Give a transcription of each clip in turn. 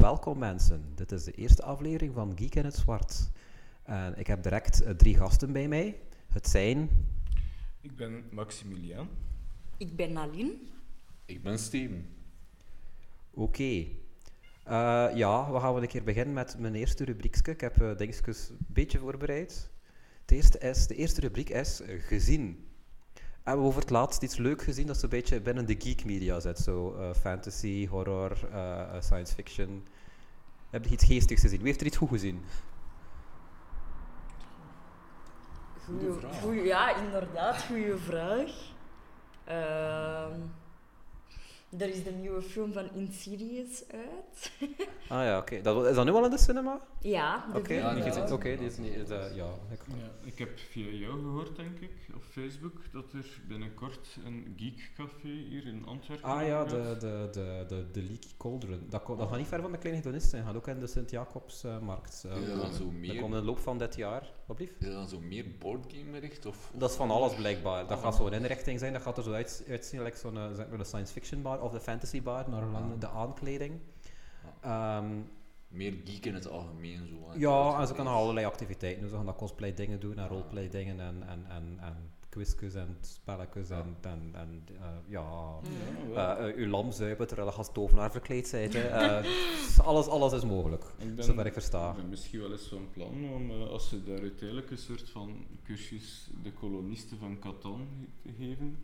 Welkom mensen, dit is de eerste aflevering van Geek in het Zwart. En ik heb direct eh, drie gasten bij mij. Het zijn... Ik ben Maximilian. Ik ben Aline. Ik ben Steven. Oké. Eh, ja, we gaan een keer beginnen met mijn eerste rubriekje. Ik heb uh, dingetjes een beetje voorbereid. Het eerste is, de eerste rubriek is gezien. Hebben we over het laatst iets leuk gezien dat zo'n beetje binnen de geek media zit? Zo eh, fantasy, horror, eh, eh, science fiction. Heb je iets geestigs gezien? Wie heeft er iets goed gezien? Goeie, vraag. goeie- ja, inderdaad, goede vraag. Ehm, er is de nieuwe film van Insidious uit. Ah ja, oké. Dat, is dat nu al in de cinema? Ja, de Oké, film, Ja, niet ja. gezien. Oké, die is niet... eh, ja, ik- Ja, ik heb via jou gehoord, denk ik, op Facebook, dat er binnenkort een geekcafé hier in Antwerpen Ah ja, de, de, de, de, de Leaky Cauldron. Dat, dat gaat niet ver van de Kleine Hedonist zijn. Dat gaat ook in de Sint-Jacobsmarkt. Is dat dan zo dat meer, komt in de loop van dit jaar. Wat blieft? is dat dan zo meer boardgame gericht? Of, Dat is van alles blijkbaar. Dat gaat zo'n inrichting zijn, dat gaat er zo uit, uitzien als zo'n eh, zeg maar, de science fiction bar of de fantasy bar, naar lang de aankleding. Ehm, Meer geek in het algemeen? Zo, ja, en ze kunnen allerlei activiteiten doen. Ze gaan dat cosplay dingen doen en roleplay dingen en, en, en, en quizjes en spelletjes en, en, en eh, ja... Ja, eh eh, uw lam zuipen terwijl je als tovenaar verkleed. Eh, alles, alles is mogelijk, ik ben, zover ik versta. ik ben misschien wel eens van plan om, als ze daar uiteindelijk een soort van cursus de kolonisten van Catan te geven,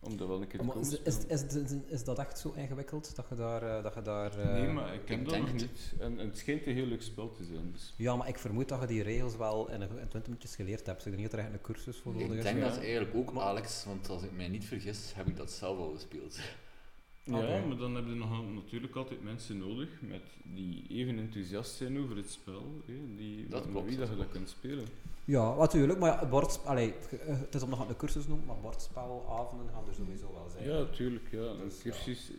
om dat wel een keer te Maar komen is, is, is, dat echt zo ingewikkeld dat je daar... eh, dat je daar eh, Nee, maar ik ken dat denk nog het- niet. En, en het schijnt een heel leuk spel te zijn. Dus. Ja, maar ik vermoed dat je die regels wel in, een, in 20 minuutjes geleerd hebt. Ik denk niet dat er echt een cursus voor nodig Ik denk dat eigenlijk ook, Alex, want als ik mij niet vergis, heb ik dat zelf al gespeeld. Ja, maar dan heb je nog natuurlijk altijd mensen nodig met die even enthousiast zijn over het spel, hè, die, Dat met klopt, wie dat je dat kunt spelen. Ja, natuurlijk. Maar ja, bord, allee, eh, het is om nog een cursus te noemen, maar bordspelavonden gaan er sowieso wel zijn. Ja, natuurlijk. Ja. Dus, ja. cursus,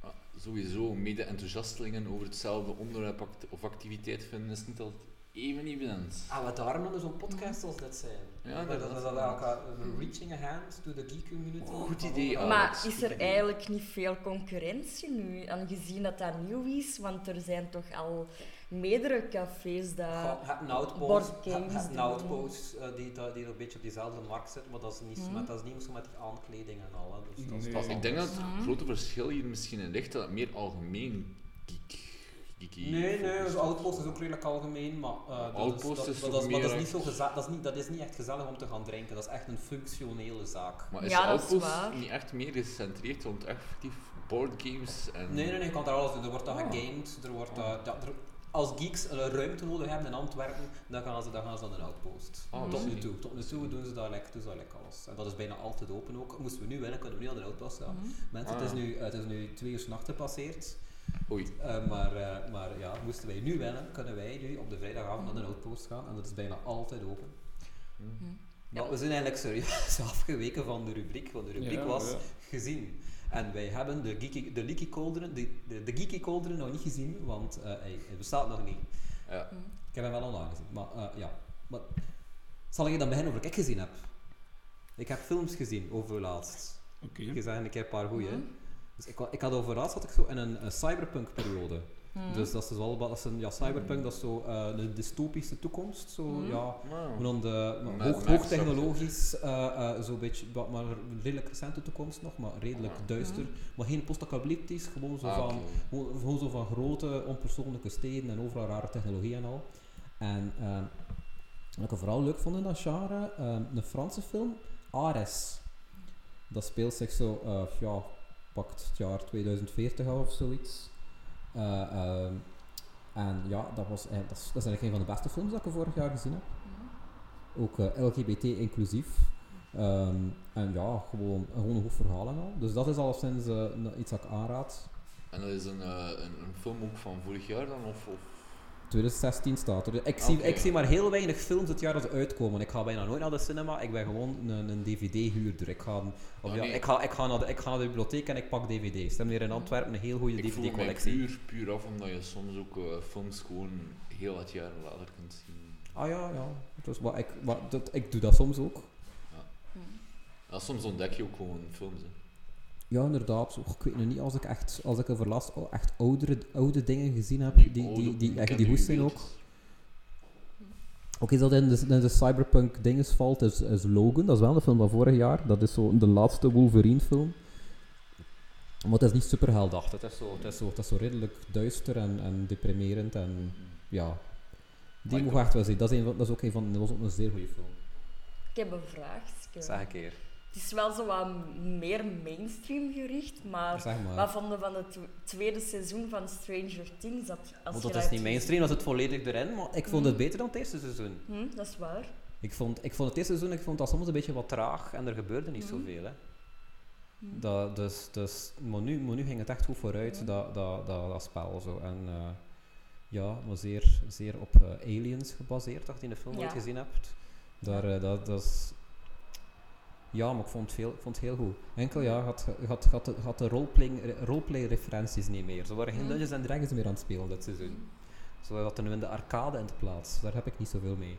Ah, sowieso, mede-enthousiastelingen over hetzelfde onderwerp act- of activiteit vinden is niet altijd even evident. Ah, wat daarom dan zo'n podcast als dit zijn. Ja, dat, dat, dat, elkaar reaching a hand to the geek community. Goed idee, Ah, Alex. Maar is goed er idee. eigenlijk niet veel concurrentie nu, aangezien dat dat nieuw is? Want er zijn toch al meerdere cafés dat... Een doen. outpost eh, die, dat- die een beetje op diezelfde markt zit, maar dat is niet, met, dat is niet zo met die aankleding en al. Hè. Dus dat is, Nee. dat is Ik denk dat het grote verschil hier misschien in ligt dat het meer algemeen geek, geeky Nee, nee, dus outpost is ook redelijk algemeen, maar uh, dat, Outpost is, dat, is dat, is, maar dat, is meer niet zo dat, is niet, dat is niet echt gezellig om te gaan drinken, dat is echt een functionele zaak. Maar is Ja, is Outpost niet echt meer gecentreerd rond effectief boardgames en... Nee, nee, nee, je kan daar alles doen. Er wordt dat Ah. gegamed, er wordt er- als geeks een ruimte nodig hebben in Antwerpen, dan gaan ze, dan gaan ze naar een outpost. Ah, tot dat nu toe. Tot nu toe doen ze daar lekker, doen ze daar lekker alles. En dat is bijna altijd open ook. Moesten we nu winnen, kunnen we nu aan de outpost gaan. Mhm. Mensen, Ah, het, is ja. nu, het is nu twee uur 's nachts gepasseerd. Oei. Eh, maar, eh, maar ja, moesten wij nu winnen, kunnen wij nu op de vrijdagavond naar de outpost gaan. En dat is bijna altijd open. Maar we zijn eigenlijk serieus afgeweken van de rubriek, want de rubriek Ja, was ja. gezien. En wij hebben de, geeky, de Leaky Cauldron, de, de, de Geeky Cauldron nog niet gezien, want eh, hij, hij bestaat nog niet. Ja. Ik heb hem wel online gezien, maar eh, ja. Maar, zal ik dan beginnen over wat ik gezien heb? Ik heb films gezien over laatst. Oké. Ik zeg een paar goeie. Dus ik, ik had over laatst had ik zo in een, een cyberpunk periode. Mhm. Dus dat is dus wel, dat is een, ja, cyberpunk, dat is zo eh, een dystopische toekomst. Zo, Mhm. ja, Wow. dan de hoog, hoogtechnologisch, eh eh zo'n beetje, wat maar redelijk recente toekomst nog, maar redelijk Ah. duister. Maar geen post-apocalyptisch, gewoon zo, Ah, van, gewoon, gewoon zo van grote, onpersoonlijke steden en overal rare technologie en al. En eh, wat ik vooral leuk vond in dat genre, eh, een Franse film, Ares. Dat speelt zich zo, eh, ja, pakt het jaar 2040 af of zoiets. Eh, ehm, en ja, dat, was, eh, dat, is, dat is eigenlijk een van de beste films dat ik vorig jaar gezien heb. Ook eh, LGBT inclusief. Ehm, en ja, gewoon, gewoon een goed verhaal en al. Dus dat is alleszins eh, n- iets dat ik aanraad. En dat is een, eh, een, een film ook van vorig jaar dan? Of, of? 2016 staat er. Ik zie, ik zie maar heel weinig films het jaar dat ze uitkomen. Ik ga bijna nooit naar de cinema. Ik ben gewoon een, een DVD-huurder. Ik ga, of Ah, ja, ik, ga, ik, ga naar de, ik ga naar de bibliotheek en ik pak DVD's. Ik heb hier in Antwerpen een heel goede DVD-collectie. puur, puur af omdat je soms ook eh, films gewoon heel wat jaren later kunt zien. Ah ja, ja. Dus, maar ik, maar dat, ik doe dat soms ook. Ja, soms ontdek je ook gewoon films. Hè. Ja, inderdaad. Och, ik weet nu niet, als ik echt, als ik over laatst oh, echt oudere, oude dingen gezien heb, die, die, die, die, echt, die zijn ook. Oké, dat in de, in de cyberpunk dinges valt, is, is Logan. Dat is wel een film van vorig jaar. Dat is zo de laatste Wolverine film. Maar het is niet super heldachtig. Het is zo, het is zo, het is zo redelijk duister en, en deprimerend. En ja, die Maar moet echt wel zien. Dat is, een dat is ook een van, dat was ook een zeer goede film. Ik heb een vraagje. Zeg een keer. Het is wel zo wat meer mainstream gericht, maar Zeg maar. wat vonden van het tw- tweede seizoen van Stranger Things? Dat, als Want je dat dat is niet mainstream, dat zit volledig erin. Maar ik vond het beter dan het eerste seizoen. gezien- Hm, dat is waar. Ik vond, ik vond het eerste seizoen ik vond dat soms een beetje wat traag en er gebeurde niet Mhm. zoveel. Hè. Dat, dus, dus, maar, nu, maar nu ging het echt goed vooruit, dat, dat, dat, dat spel. Zo. En eh, ja, maar zeer, zeer op eh, aliens gebaseerd, dat je in de film Ja. gezien hebt. Daar, eh, dat, dat is... Ja, maar ik vond het, veel, vond het heel goed. Enkel ja, had, had, had, de- had de roleplay, roleplay referenties niet meer. Ze waren geen Mhm. Dungeons and Dragons meer aan het spelen dit seizoen. Zo dat er nu in de arcade in de plaats. Daar heb ik niet zoveel mee.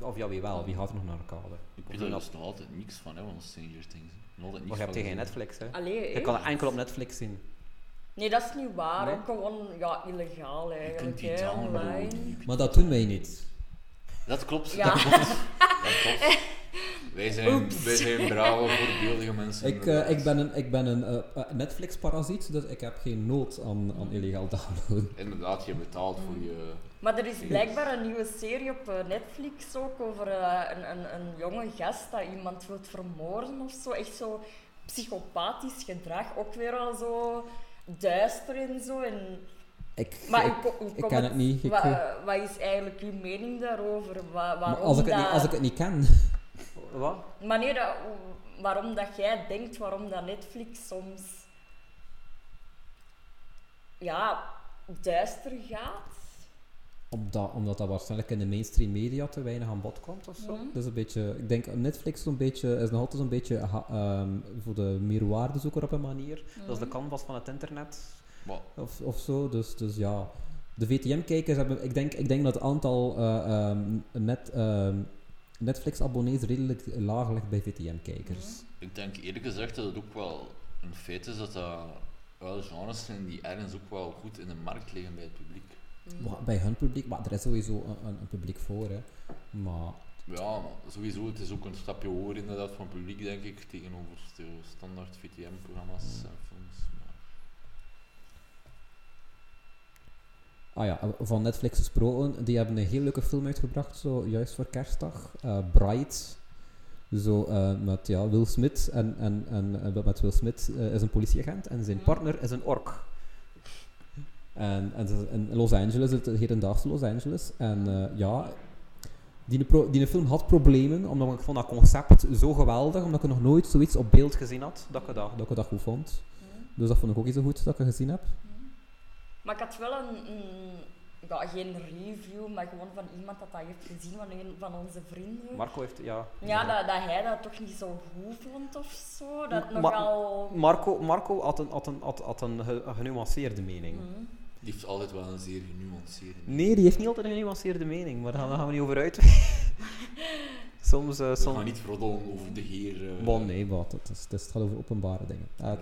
Of ja, wie wel, wie gaat er nog naar arcade? Ik weet er nog altijd niks van, hè, van Stranger Things. Nog altijd Maar niks je hebt geen. Netflix, hè? Allee, Je kan het enkel op Netflix zien. Nee, dat is niet waar. Nee? Ook gewoon ja, illegaal Je kunt eigenlijk. die hè, downloaden. online. je kunt- Maar dat doen wij niet. Dat klopt, Ja. dat klopt. Dat klopt. Wij zijn, Oeps. wij zijn brave, voorbeeldige mensen. Ik, eh, ik ben een, ik ben een eh, eh, Netflix-parasiet, dus ik heb geen nood aan, aan illegaal downloaden. Inderdaad, je betaalt voor je... Maar er is blijkbaar een nieuwe serie op Netflix ook over eh, een, een, een jonge gast dat iemand wil vermoorden of zo. Echt zo psychopathisch gedrag. Ook weer al zo duister en zo. En, Ik, maar ik, ik komt ken het niet. Ik, Wat, wat is eigenlijk uw mening daarover? Wa- waarom maar als ik, het dat, niet, als ik het niet ken... Wat? Nee, dat, waarom dat jij denkt waarom dat Netflix soms ja, duister gaat. Omdat, omdat dat waarschijnlijk in de mainstream media te weinig aan bod komt of zo. Mhm. Dus een beetje, ik denk Netflix zo'n beetje, is nog altijd zo'n beetje ha- ehm, voor de meerwaardezoeker op een manier. Dat is de Mhm. canvas van het internet of, of zo. Dus, dus ja, de VTM-kijkers hebben, ik denk, ik denk dat het aantal eh, ehm, net, ehm, Netflix-abonnees redelijk laag ligt bij VTM-kijkers. Mhm. ik denk eerlijk gezegd dat het ook wel een feit is dat dat wel genres zijn die ergens ook wel goed in de markt liggen bij het publiek. Maar Bij hun publiek, maar er is sowieso een, een, een publiek voor, hè. Maar Ja, maar sowieso, het is ook een stapje hoger inderdaad van publiek, denk ik, tegenover de standaard VTM-programma's films. Maar Ah ja, van Netflix gesproken, die hebben een heel leuke film uitgebracht, zo juist voor kerstdag. eh Bright. Zo eh, met ja, Will Smith en, en, en met Will Smith eh, is een politieagent en zijn Mhm. partner is een ork. En, en in Los Angeles, het hedendaagse Los Angeles. En eh, ja, die, pro, die film had problemen, omdat ik vond dat concept zo geweldig, omdat ik nog nooit zoiets op beeld gezien had, dat ik dat, dat, ik dat goed vond. Mhm. Dus dat vond ik ook iets zo goed dat ik gezien heb. Maar ik had wel een, een- ja, geen review, maar gewoon van iemand dat dat heeft gezien, van een van onze vrienden. Marco heeft, ja... ja, dat, dat hij dat toch niet zo goed vond of zo. Dat Ma- nogal... Marco, Marco had een, had een, had, had een, ge- een genuanceerde mening. Mhm. die heeft altijd wel een zeer genuanceerde Nee, die heeft niet altijd een genuanceerde mening, maar daar gaan we niet over uit. soms, eh We soms... gaan niet roddelen over de heer... eh, Bon, nee, wat, het, is, het gaat over openbare dingen. Eh,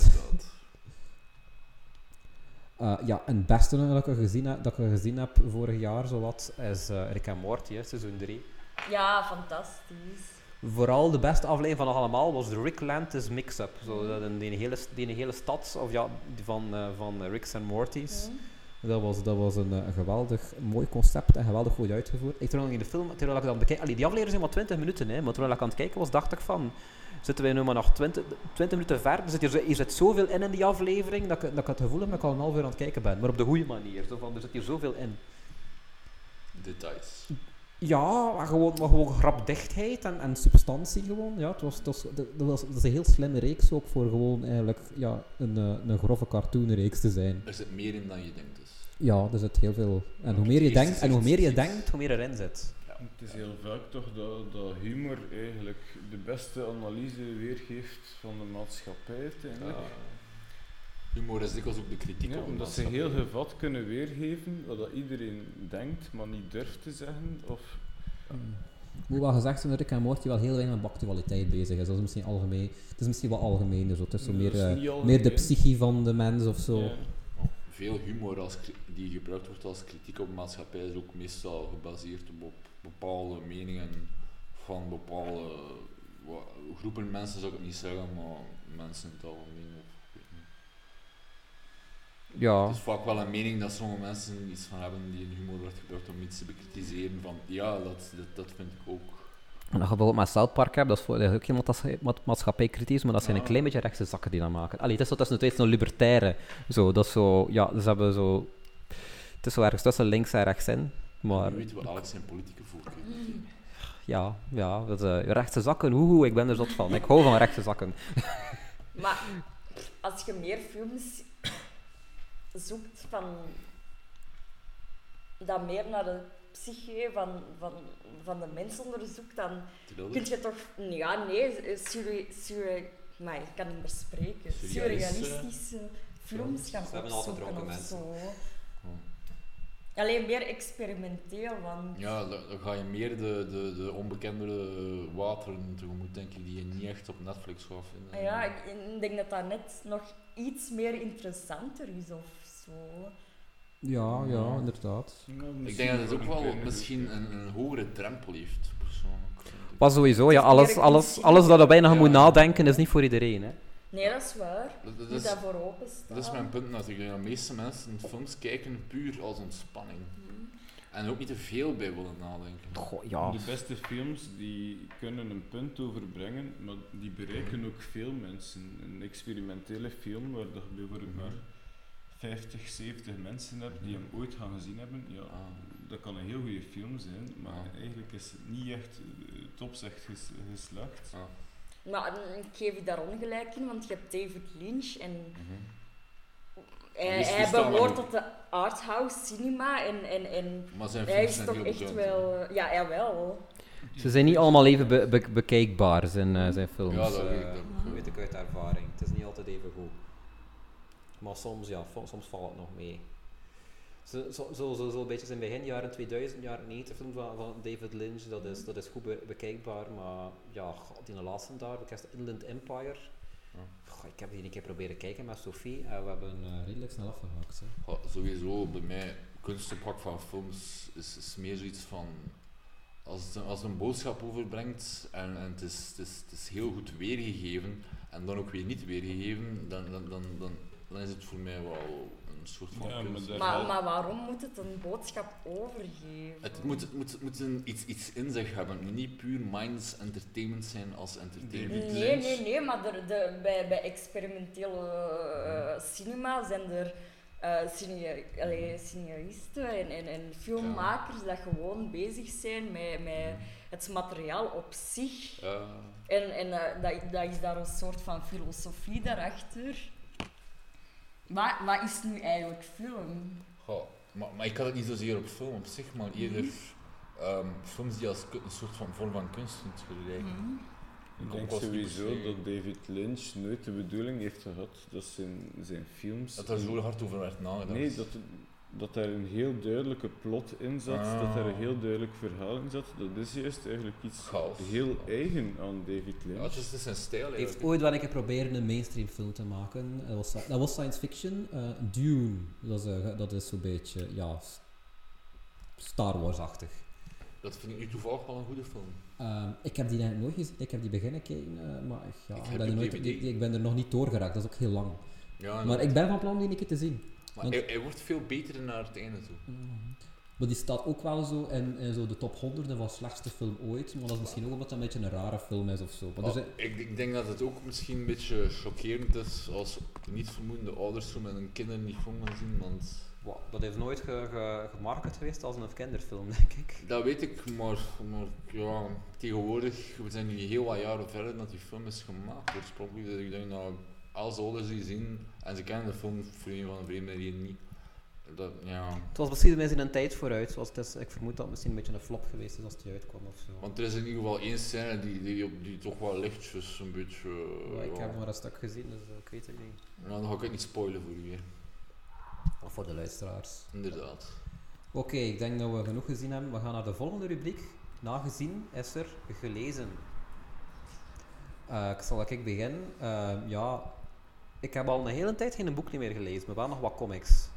eh, ja, en het beste dat ik, gezien heb, dat ik gezien heb vorig jaar, zowat, is eh Rick en Morty, hè, seizoen 3. Ja, fantastisch. Vooral de beste aflevering van allemaal was de Rick Lantis mix-up. Zo, in die, hele, die hele stad, of ja, van, eh, van Rick's en Morty's. Mhm. Dat was, dat was een, een geweldig mooi concept en geweldig goed uitgevoerd. Ik terwijl in de film, terwijl ik dan bekijk, allee, die aflevering zijn maar 20 minuten, hè, maar terwijl ik aan het kijken was, dacht ik van, zitten wij nu maar nog 20, 20 minuten ver? Er zit, hier, hier zit zoveel in in die aflevering, dat ik, dat ik het gevoel heb dat ik al een half uur aan het kijken ben. Maar op de goede manier, zo van, er zit hier zoveel in. Details. Ja, maar gewoon, maar gewoon grapdichtheid en, en substantie gewoon. Ja, het was, het was, dat, was, dat is een heel slimme reeks ook voor gewoon eigenlijk ja, een, eh, een grove cartoonreeks te zijn. Er zit meer in dan je denkt dus. Ja, er zit heel veel. En hoe meer je denkt, en hoe meer je denkt, hoe meer erin zit. Het is heel vaak toch dat, dat humor eigenlijk de beste analyse weergeeft van de maatschappij uiteindelijk. Humor is dikwijls ook de kritiek Ja, op de omdat ze heel gevat kunnen weergeven wat dat iedereen denkt, maar niet durft te zeggen. Of moet wel gezegd zijn dat Rick en Morty wel heel weinig met actualiteit bezig is. Dat is misschien algemeen. Het is misschien wat algemener. Zo. Het is zo meer, is eh, meer de psyche van de mens of zo. Ja. Veel humor als, die gebruikt wordt als kritiek op de maatschappij is ook meestal gebaseerd op bepaalde meningen van bepaalde groepen mensen, zou ik het niet zeggen, maar mensen in het algemeen. Of. Ja. Het is vaak wel een mening dat sommige mensen iets van hebben die in humor wordt gebruikt om iets te bekritiseren. Van ja, dat, dat, dat vind ik ook. En dat je bijvoorbeeld met South Park hebt, dat is, voor, dat is ook iemand dat is ma- maatschappijkritisch, maar dat zijn een klein beetje rechtse zakken die dat maken. Allee, het is zo tussen twee, een libertaire. Zo, dat is zo, ja, ze hebben zo... Het is zo ergens tussen links en rechts in. Maar Nu weten we Alex zijn politieke voorkeur. ja, ja dat, is, eh, rechtse zakken, hoehoe, ik ben er zot van. Ik hou van rechtse zakken. Maar als je meer films zoekt van dat meer naar de psyche van, van, van de mens onderzoekt, dan kun je toch... Ja, nee, surre, surre, maar ik kan niet meer spreken. Surrealistische films gaan Ze hebben al opzoeken gedronken of zo. Alleen meer experimenteel, want... Ja, dan, ga je meer de, de, de onbekendere wateren tegemoet, denk ik, die je niet echt op Netflix gaat vinden. Ah Ja, ik ik denk dat dat net nog iets meer interessanter is of zo. Ja, ja, inderdaad. Ik denk dat het ook wel misschien een, een hogere drempel heeft, persoonlijk. Maar sowieso, ja, alles, alles, alles dat er bijna Ja. moet nadenken is niet voor iedereen. Hè. Nee, dat is waar. Dat, Je dat is, daarvoor openstaan. dat is mijn punt natuurlijk. De meeste mensen films kijken puur als ontspanning. En er ook niet te veel bij willen nadenken. Goh, ja. De beste films die kunnen een punt overbrengen, maar die bereiken ook veel mensen. Een experimentele film waar je bijvoorbeeld maar 50, 70 mensen hebt die hem ooit gaan gezien hebben, ja, Ah. dat kan een heel goede film zijn, maar Ah. eigenlijk is het niet echt eh, topzegt ges, geslaagd. Maar mm, ik geef je daar ongelijk in, want je hebt David Lynch en Mhm. hij, behoort tot de arthouse cinema en, en, en Maar zijn hij films is zijn toch echt wel... eh, Ja, jawel. Ze zijn niet allemaal even be- be- bekijkbaar, zijn, eh, zijn films. Ja, dat eh, weet ik, dat weet ik uit ervaring. Het is niet altijd even goed. Maar soms, ja, soms valt het nog mee. Zo, zo, zo, zo, een beetje zijn begin jaren 2000, jaren 90 film van, van David Lynch, dat is, dat is goed be- bekijkbaar, maar ja, god, die laatste daar, ik heb Inland Empire. Goh, ik heb die een keer proberen kijken met Sophie en we hebben eh, redelijk snel afgehakt. Hè. Ja, sowieso, bij mij, kunstoppak van films is, is meer zoiets van. Als het, een- als het een boodschap overbrengt en, en het, is, het, is, het is heel goed weergegeven en dan ook weer niet weergegeven, dan, dan, dan, dan, dan is het voor mij wel soort van Ja, maar kunst. daar- Maar, maar waarom moet het een boodschap overgeven? Het moet, het moet, het moet een, iets, iets in zich hebben. Moet niet puur minds entertainment zijn als entertainment. Nee, nee, nee, maar er, de, bij, bij experimentele eh, cinema zijn er eh cine, allee, en, en, en filmmakers dat gewoon bezig zijn met, met het materiaal op zich. Ja. En, en eh, dat, dat is daar een soort van filosofie daarachter. Wat, wat is nu eigenlijk film? Goh, maar, maar ik had het niet zozeer op film op zich, maar eerder ehm, films die als een soort van vorm van kunst kunt gebruiken. Ik Ik denk sowieso dat David Lynch nooit de bedoeling heeft gehad dat zijn, zijn films... Dat er zo hard over werd nagedacht. Nee, dat, dat daar een heel duidelijke plot in zat, Ah. dat daar een heel duidelijk verhaal in zat. Dat is juist eigenlijk iets Chaos. heel eigen aan David Ja, Lynch. het is, het is zijn stijl Hij heeft ooit wel een keer proberen een mainstream film te maken. Dat was, dat was science fiction. eh, Dune, dat is, eh, dat is zo'n beetje, ja, Star Wars-achtig. Dat vind ik nu toevallig wel een goede film. Ehm, ik heb die eigenlijk nooit gezien. Ik heb die beginnen kijken, eh, maar ja, Ik ik, ben er nooit, ik ben er nog niet doorgeraakt. Dat is ook heel lang. Ja, Maar ik ben van plan die een keer te zien. Maar want- hij, hij wordt veel beter naar het einde toe. Maar die staat ook wel zo in, in zo de top 100 van slechtste film ooit. Maar dat is misschien ook omdat het een beetje een rare film is of zo. Maar er Ah, zijn- ik, ik denk dat het ook misschien een beetje chockerend is als niet vermoedende ouders zo met hun kinderen niet film gaan zien, want Wa- dat heeft nooit ge, ge- gemarket geweest als een kinderfilm, denk ik. dat weet ik, maar, maar ja, tegenwoordig, we zijn nu heel wat jaren verder dat die film is gemaakt oorspronkelijk, dus ik denk dat als ouders die zien en ze kennen de film een van de vreemde reden niet, dat, ja, Het was misschien in een tijd vooruit. Zoals het is, ik vermoed dat het misschien een beetje een flop geweest is als die uitkwam of zo. want er is in ieder geval één scène die, die, die toch wel lichtjes een beetje, Maar ik ja, heb maar een stuk gezien, dus eh, ik weet het niet. ja, dan ga ik het niet spoilen voor u Of voor de luisteraars. inderdaad. Oké, ik denk dat we genoeg gezien hebben. We gaan naar de volgende rubriek. nagezien is er gelezen? Eh, ik zal ik beginnen. Eh, ja, ik heb al een hele tijd geen boek meer gelezen, maar wel nog wat comics.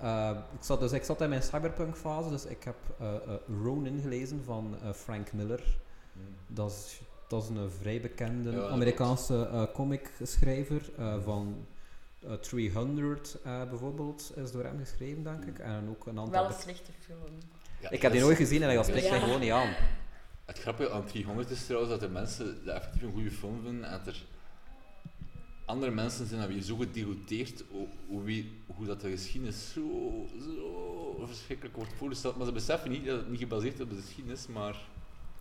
Eh, ik, zat, dus ik zat in mijn cyberpunk fase, dus ik heb eh, eh, Ronin gelezen van eh, Frank Miller. Dat is, dat is een vrij bekende Ja, Amerikaanse eh comicschrijver eh, van eh, 300 eh, bijvoorbeeld, is door hem geschreven, denk ik. En ook een aantal... Wel een slechte film. Ja, Ik heb die nooit gezien en dat spreekt mij Ja. gewoon niet aan. Het grappige aan 300 is trouwens dat de mensen dat effectief een goede film vinden en dat er andere mensen zijn dat weer zo gedegoteerd hoe, hoe, dat de geschiedenis zo, zo verschrikkelijk wordt voorgesteld. Maar ze beseffen niet dat het niet gebaseerd is op de geschiedenis, maar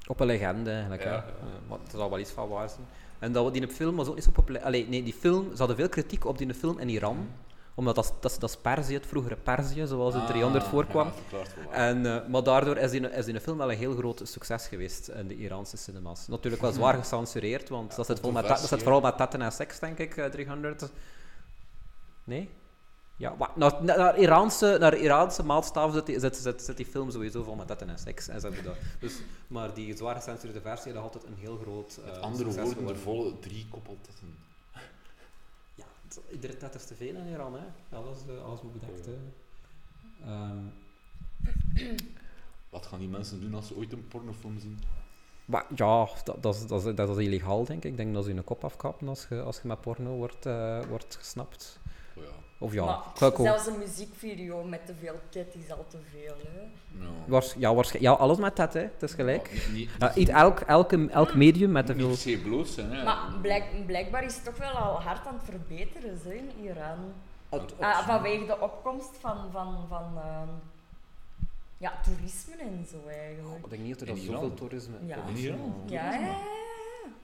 Op een legende eigenlijk, Ja, ja. Maar er zal wel iets van waar zijn. En dat, die film was ook niet zo populair. Allee, nee, die film, ze hadden veel kritiek op die film in Iran. Omdat dat, dat, dat is Perzië, het vroegere Perzië, zoals in 300 Ah, voorkwam. Ja. En, eh, maar daardoor is die, is die film wel een heel groot succes geweest in de Iraanse cinemas. Natuurlijk wel zwaar gecensureerd, want Ja, dat, zit vol met, dat zit vooral met tetten en seks, denk ik, eh, 300. Nee? Ja, maar naar, naar, naar Iraanse, naar Iraanse maatstaven zit die, zit, zit, zit die film sowieso vol met tetten en seks. En dat. Dus, maar die zwaar gecensureerde versie had altijd een heel groot eh, Met andere woorden, volle drie koppeltetten. Ja, het- iedere tet is te veel in Iran, hè. Alles, eh, alles moet bedekt, hè. Ehm, Wat gaan die mensen doen als ze ooit een pornofilm zien? Maar ja, dat, dat, is, dat, is, dat is illegaal, denk ik. Ik denk dat ze je kop afkappen als je, als je met porno wordt, eh, wordt gesnapt. Oh ja. Of ja, Maar zelfs een muziekvideo met te veel tit is al te veel. Hè. Ja. ja, alles met dat, hè. Het is gelijk. Ja, niet, niet, Ja, niet elk, elke, elk medium met te veel... bloot zijn, hè. Maar blijk, blijkbaar is het toch wel al hard aan het verbeteren zo, in Iran. Het- Ah, vanwege de opkomst van, van, van ehm, ja, toerisme en zo eigenlijk. Ik denk niet dat er In dat Iran? zoveel toerisme Ja. Iran? Ja, ja, ja.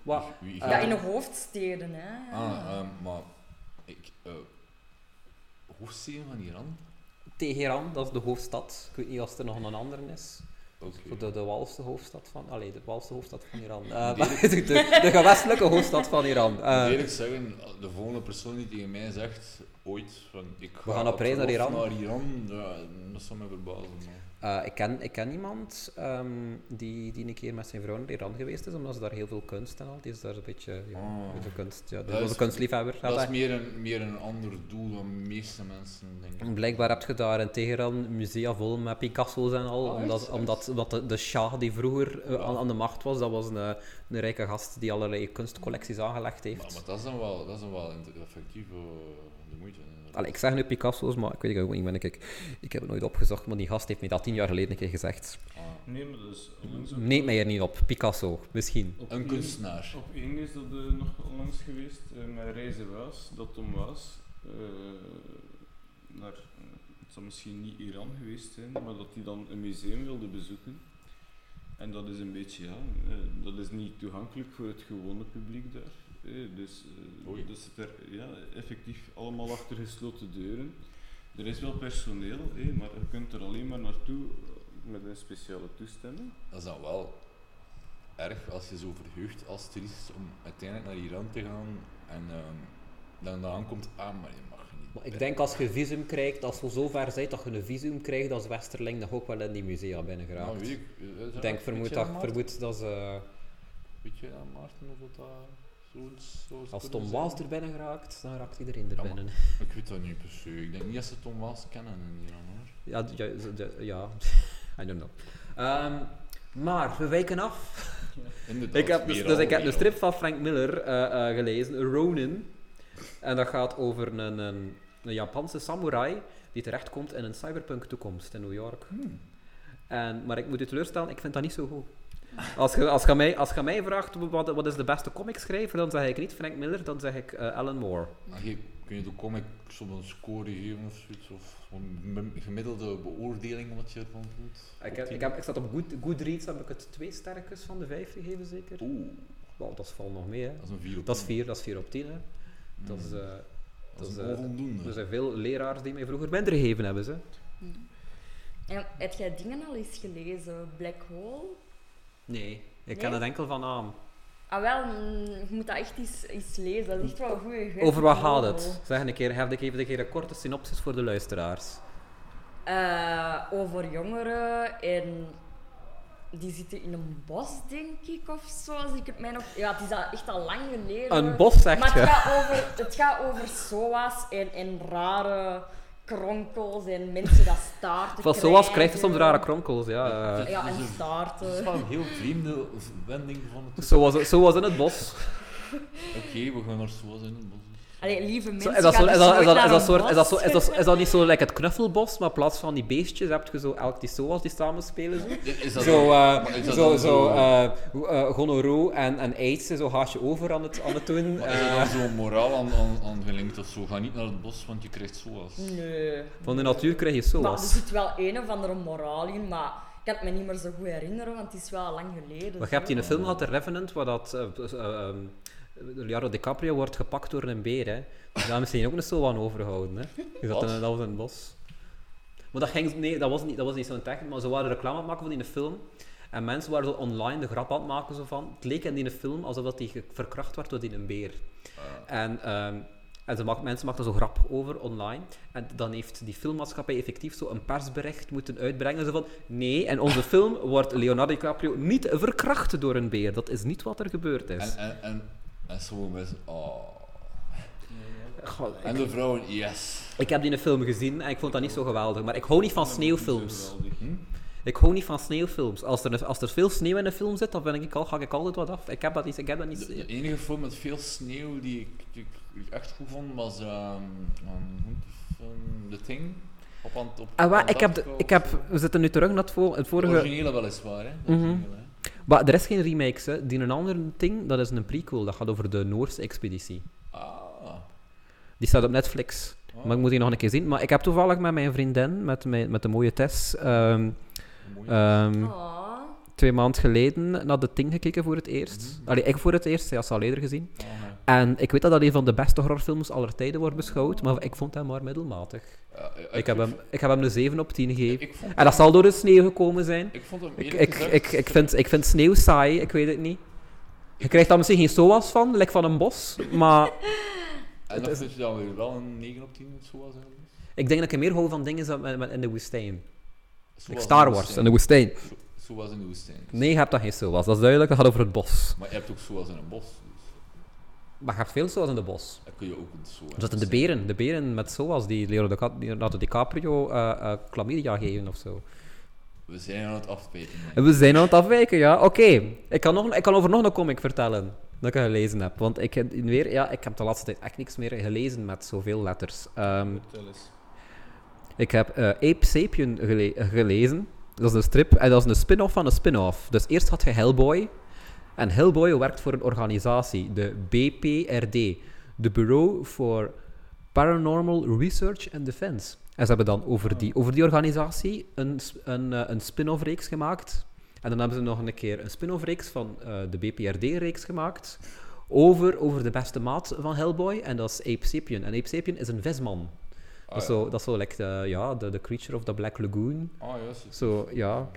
Wat? Wie- Eh, ja, in de hoofdsteden. Hè. Ah, ehm, maar ik, eh hoofdsteden van Iran? Teheran, dat is de hoofdstad. Ik weet niet of er nog een andere is. De, de Walse hoofdstad van... Allee, de Walse hoofdstad van Iran. Maar de, de, de gewestelijke hoofdstad van Iran. Ik Eh, moet eerlijk zeggen, de volgende persoon die tegen mij zegt, ooit, van ik ga gaan op reis naar Iran. naar Iran, ja, dat zou mij verbazen. Maar. Eh, ik, ken, ik ken iemand ehm, die, die een keer met zijn vrouw naar Iran geweest is, omdat ze daar heel veel kunst en al. Die is daar een beetje, ja, Oh. een beetje kunst. Ja, Dat is- een kunstliefhebber. Dat is meer een, meer een ander doel dan de meeste mensen denken. Blijkbaar heb je daar in Teheran musea vol met Picasso's en al. Oh, omdat echt? omdat, omdat de, de Shah die vroeger eh, Ja. aan, aan de macht was, dat was een, een rijke gast die allerlei kunstcollecties aangelegd heeft. Maar, maar dat is dan wel, dat is dan wel effectief eh, de moeite. Allee, ik zeg nu Picasso's, maar ik weet het ook niet. Ben ik, ik, ik heb het nooit opgezocht, maar die gast heeft mij dat tien jaar geleden een keer gezegd. Ah. Nee, maar dat is onlangs ook Neem mij er niet op. Picasso, misschien. op Een kunstenaar. Op één is dat eh, nog onlangs geweest, eh, met Reizen Waas, dat Tom Waas eh, naar, het zal misschien niet Iran geweest zijn, maar dat hij dan een museum wilde bezoeken. En dat is een beetje, ja, dat is niet toegankelijk voor het gewone publiek daar. Eh, dus eh, dat zit er ja, effectief allemaal achter gesloten deuren. Er is wel personeel, eh, maar je kunt er alleen maar naartoe met een speciale toestemming. Dat is dan wel erg als je zo verheugt als toerist om uiteindelijk naar Iran te gaan en ehm, dan, aankomt, ah, maar je mag niet. Maar ik denk als je visum krijgt, als je zo ver bent dat je een visum krijgt als Westerling, dan ook wel in die musea binnen Nou, geraakt. weet ik. eh, ik denk, vermoed dat, vermoed dat ze, Weet je dat, Maarten, of dat als Tom? Waas er binnen geraakt, dan raakt iedereen er Ja, binnen. Ik weet dat niet per se. Ik denk niet dat ze Tom Waas kennen in Iran hoor. Ja, ja, ja. I don't know. Ehm, maar, we wijken af. Inderdaad, Ik heb dus, dus ik heb al. strip van Frank Miller eh, eh, gelezen, Ronin. En dat gaat over een, een, een Japanse samurai die terechtkomt in een cyberpunk toekomst in New York. Hmm. En, maar ik moet je teleurstellen, ik vind dat niet zo goed. Als je, als je, mij, als je mij vraagt wat, wat is de beste comicschrijver, dan zeg ik niet Frank Miller, dan zeg ik eh, Alan Moore. Maar je- kun je de comic soms een score geven of zoiets? Of een gemiddelde beoordeling wat je ervan voelt? Ik, heb, ik, heb, ik zat op Good, Goodreads, heb ik het twee sterretjes van de vijf gegeven zeker. Oeh, Wow, dat valt nog mee hè. dat is een 4 op Dat is 10. 4, dat is 4 op 10 hè. Dat is, eh, dat is dat een is, eh, onvoldoende. er zijn veel leraars die mij vroeger minder gegeven hebben ze. En heb jij dingen al eens gelezen? Black Hole? Nee, ik Nee? ken het enkel van naam. Ah wel, je moet dat echt eens, eens lezen. Dat is echt wel een goede Over wat gaat het? Zeg een keer, heb ik even een, keer een korte synopsis voor de luisteraars. Eh, over jongeren en die zitten in een bos, denk ik, of zo. Als ik het mij nog... Ja, het is al, echt al lang geleden. Een bos, zegt Maar het je. gaat over, het gaat over SOA's en, en rare kronkels en mensen dat staarten Van zoals krijg je soms rare kronkels, ja. eh. Ja, en Dat is staarten. wel een heel vreemde wending van het. Zo was, het- zo was in het bos. Oké, we gaan naar zoals in het bos. Allee, lieve Zo, mensen, is, dat niet zo like het knuffelbos, maar in plaats van die beestjes heb je zo elk die zoals die samen spelen? Zo, Is dat zo, eh, dat zo, zo eh, eh, gonorrhoe en, en aids, zo haasje over aan het, aan het doen. Maar is er dan zo'n moraal aan, aan, aan gelinkt of zo? Ga niet naar het bos, want je krijgt zoals. Nee. van de natuur krijg je Maar er zoals. zit wel een of andere moraal in, maar ik kan het me niet meer zo goed herinneren, want het is wel lang geleden. Maar je hebt die zo. een film gehad, The Revenant, waar dat, eh, eh, ehm, Leonardo DiCaprio wordt gepakt door een beer. Hè. Dus daar hebben ze ook een zo aan overgehouden. Hè. Wat? in, dat was het bos. Maar dat, ging, nee, dat was niet, dat was niet zo'n techniek, maar ze waren reclame aan het maken van die film. En mensen waren zo online de grap aan het maken zo van. Het leek in die film alsof dat die verkracht werd door die een beer. En, ehm, en ze maakt, mensen er zo grap over online. En dan heeft die filmmaatschappij effectief zo een persbericht moeten uitbrengen. Zo van, nee, in onze film wordt Leonardo DiCaprio niet verkracht door een beer. Dat is niet wat er gebeurd is. En, en, en, en sommige mensen, oh. Goh, En de vrouwen, yes. Ik heb die in film gezien en ik vond dat niet zo geweldig. Maar ik hou niet van sneeuwfilms. Hm? Ik hou niet van sneeuwfilms. Als er, als er veel sneeuw in een film zit, dan ben ik al, ga ik altijd wat af. Ik heb dat niet. Ik heb dat niet. De, de enige film met veel sneeuw die ik, die echt goed vond was film? The Thing. Op, Ant- op Ah, wa- ik heb, de- ik heb, we zitten nu terug naar het, vo- het vorige. originele weliswaar, hè. De originele, hè. Maar er is geen remakes, hè. Die een ander ding, dat is een prequel. Dat gaat over de Noorse expeditie. Ah. Die staat op Netflix. Ah. Maar ik moet die nog een keer zien. Maar ik heb toevallig met mijn vriendin, met, mijn, met de mooie Tess, ehm, ehm, twee maanden geleden naar de Ting gekeken voor het eerst. Mhm. Allee, ik voor het eerst, zij had ze al eerder gezien. Ah. En ik weet dat dat een van de beste horrorfilms aller tijden wordt beschouwd, maar ik vond hem maar middelmatig. Ja, Ik heb hem, ik heb hem een 7 op 10 gegeven. En dat zal door de sneeuw gekomen zijn. Ik vond hem Ik, ik, ik, ik, vind, ik vind sneeuw saai, ik weet het niet. Je krijgt daar misschien geen soas van, like van een bos, maar En dan is- vind je dan weer wel een 9 op 10 zo was eigenlijk. ik denk dat ik meer hou van dingen met- met in de woestijn. Like Star Wars in de woestijn. Was in de woestijn. Nee, je hebt dat geen soas, dat is duidelijk, dat gaat over het bos. Maar je hebt ook zoals in een bos. Maar je hebt veel soas in het bos. dan kun je ook een zo. Er zitten de beren, de beren met soas die Leonardo Dica- Leonardo DiCaprio eh eh chlamydia geven of zo. We zijn aan het afpeten. En we zijn aan het afwijken, ja. Oké, ik, kan nog- ik kan over nog een comic vertellen dat ik gelezen heb. Want ik heb, weer, ja, ik heb de laatste tijd echt niks meer gelezen met zoveel letters. Ehm, Vertel eens. ik heb eh, Ape Sapien gele- gelezen. Dat is een strip en dat is een spin-off van een spin-off. Dus eerst had je Hellboy. En Hellboy werkt voor een organisatie, de BPRD. De Bureau for Paranormal Research and Defense. En ze hebben dan over die, over die organisatie een, een, eh, een spin-off reeks gemaakt. En dan hebben ze nog een keer een spin-off reeks van eh, de BPRD-reeks gemaakt. Over, over de beste maat van Hellboy. En dat is Ape Sapien. En Ape Sapien is een visman. Ah, dat, is ja. zo, dat is zo like de, ja, de, de creature of the Black Lagoon. Ah, juist. Zo, ja.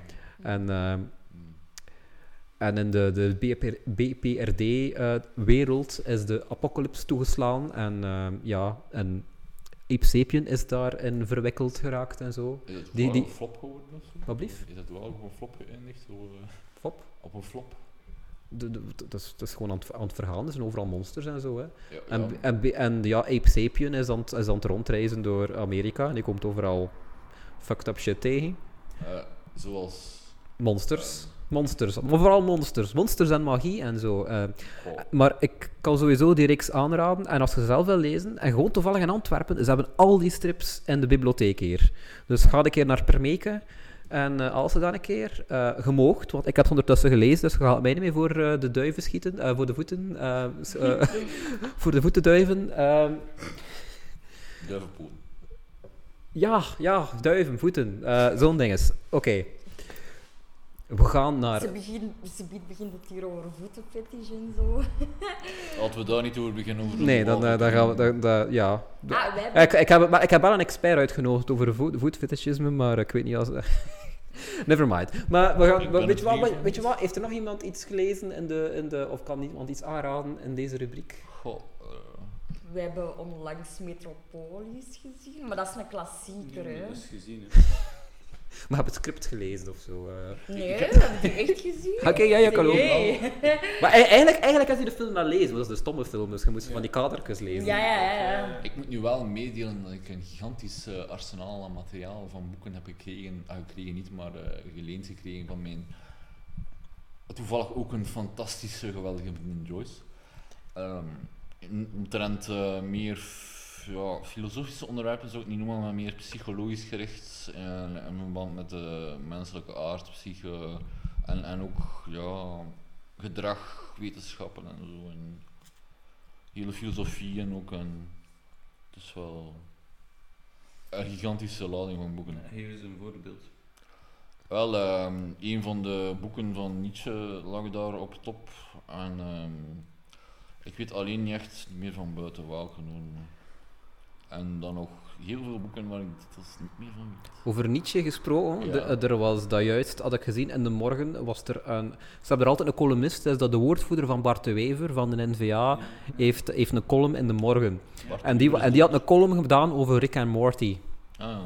En, ehm. En in de, de BPRD-wereld is de apocalypse toegeslaan. En ehm, ja, en Ape Sapien is daarin verwikkeld geraakt en zo. Is het Die- die- een flop geworden of zo? Wat? Is het wel op een flop geëindigd? Zo, eh, Fop. op een flop? De- de- Dat is, dat is gewoon aan het, aan het vergaan. Er zijn overal monsters en zo. Hè. Ja, En, ja. en, en ja, Ape Sapien is aan, het, is aan het rondreizen door Amerika. En die komt overal fucked up shit tegen. Eh, zoals... Monsters. Monsters. Maar vooral monsters. Monsters en magie en zo. eh. maar ik kan sowieso die reeks aanraden. En als je ze zelf wil lezen, en gewoon toevallig in Antwerpen, ze hebben al die strips in de bibliotheek hier. Dus ga een keer naar Permeke. En eh, als ze dan een keer uh, gemoogd, want ik het ondertussen gelezen, dus je gaat mij niet meer voor de duiven schieten, voor de voeten, voor de voeten duiven. ehm, duivenpoel. ja, ja, duiven, voeten, zo'n dinges. Oké. We gaan naar... Ze, begin, ze be- begint het hier over voetenfetish en zo. Laten we daar niet over beginnen. Over Nee, dan, eh, dan gaan we... dan- dan- ja. Ah, wij Ik, ik, heb, maar ik heb wel een expert uitgenodigd over voet, voetfetischisme, maar ik weet niet als... Never mind. Maar we gaan, weet, je wat, weet je wat? Heeft er nog iemand iets gelezen in de, in de, of kan iemand iets aanraden in deze rubriek? Goh, eh, We hebben onlangs Metropolis gezien, maar dat is een klassieker, hè. Dat is gezien, hè. Maar heb het script gelezen of zo. eh. Nee, we hebben die echt gezien. Oké, ja, ja, kan ook. Nee. Maar eigenlijk, eigenlijk had je de film wel lezen, want dat is de stomme film, dus je moest van die kadertjes lezen. Ja, ja, ja. ja. Ik moet nu wel meedelen dat ik een gigantisch eh, arsenaal aan materiaal van boeken heb gekregen. Ah, gekregen niet, maar eh, geleend gekregen van mijn... Toevallig ook een fantastische, geweldige vriendin Joyce. Ehm in- omtrent meer ja, filosofische onderwerpen zou ik niet noemen, maar meer psychologisch gericht. En in verband met de menselijke aard, psyche en, en ook ja, gedrag, wetenschappen en zo. En hele filosofie en ook een. Het is wel een gigantische lading van boeken. Geef eens een voorbeeld. Wel, ehm, een van de boeken van Nietzsche lag daar op top. En ehm, ik weet alleen niet echt meer van buiten welke. hoor. En dan nog heel veel boeken waar ik details niet meer van weet. Over Nietzsche gesproken, Ja. de- er was dat juist, had ik gezien, in de morgen was er een... Ze hebben er altijd een columnist, dat is dat de woordvoerder van Bart de Wever van de NVA, heeft, heeft een column in de morgen. Bart En die, en die had een column gedaan over Rick en Morty. Ah,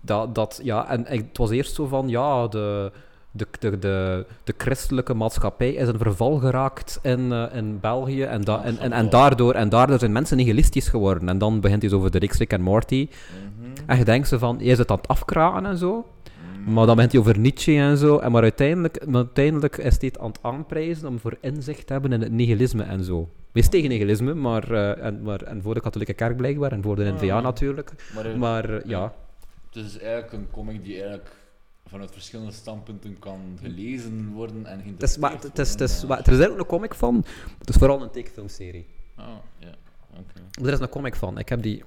Dat, dat, ja, en het was eerst zo van, ja, de, de, de, de, de christelijke maatschappij is een verval geraakt in, eh, in België. En, da, en, en, en, daardoor, en daardoor zijn mensen nihilistisch geworden. En dan begint hij zo over de Rick en Morty. mhm, En je denkt ze van, je zit aan het afkraken en zo. mhm. Maar dan begint hij over Nietzsche en zo. En maar uiteindelijk, maar uiteindelijk is hij het aan het aanprijzen om voor inzicht te hebben in het nihilisme en zo. Wees tegen nihilisme, maar, eh, en, maar en voor de katholieke kerk blijkbaar en voor de NVA Ah. natuurlijk. Maar, Maar eh, ja, het is eigenlijk een comic die eigenlijk vanuit verschillende standpunten kan gelezen worden en het is, maar, geïnterpreteerd het is, het is, worden, maar er is ook een comic van. Het is vooral een tekenfilmserie. ja. Ah, ja, oké. Er is een comic van. Ik heb die...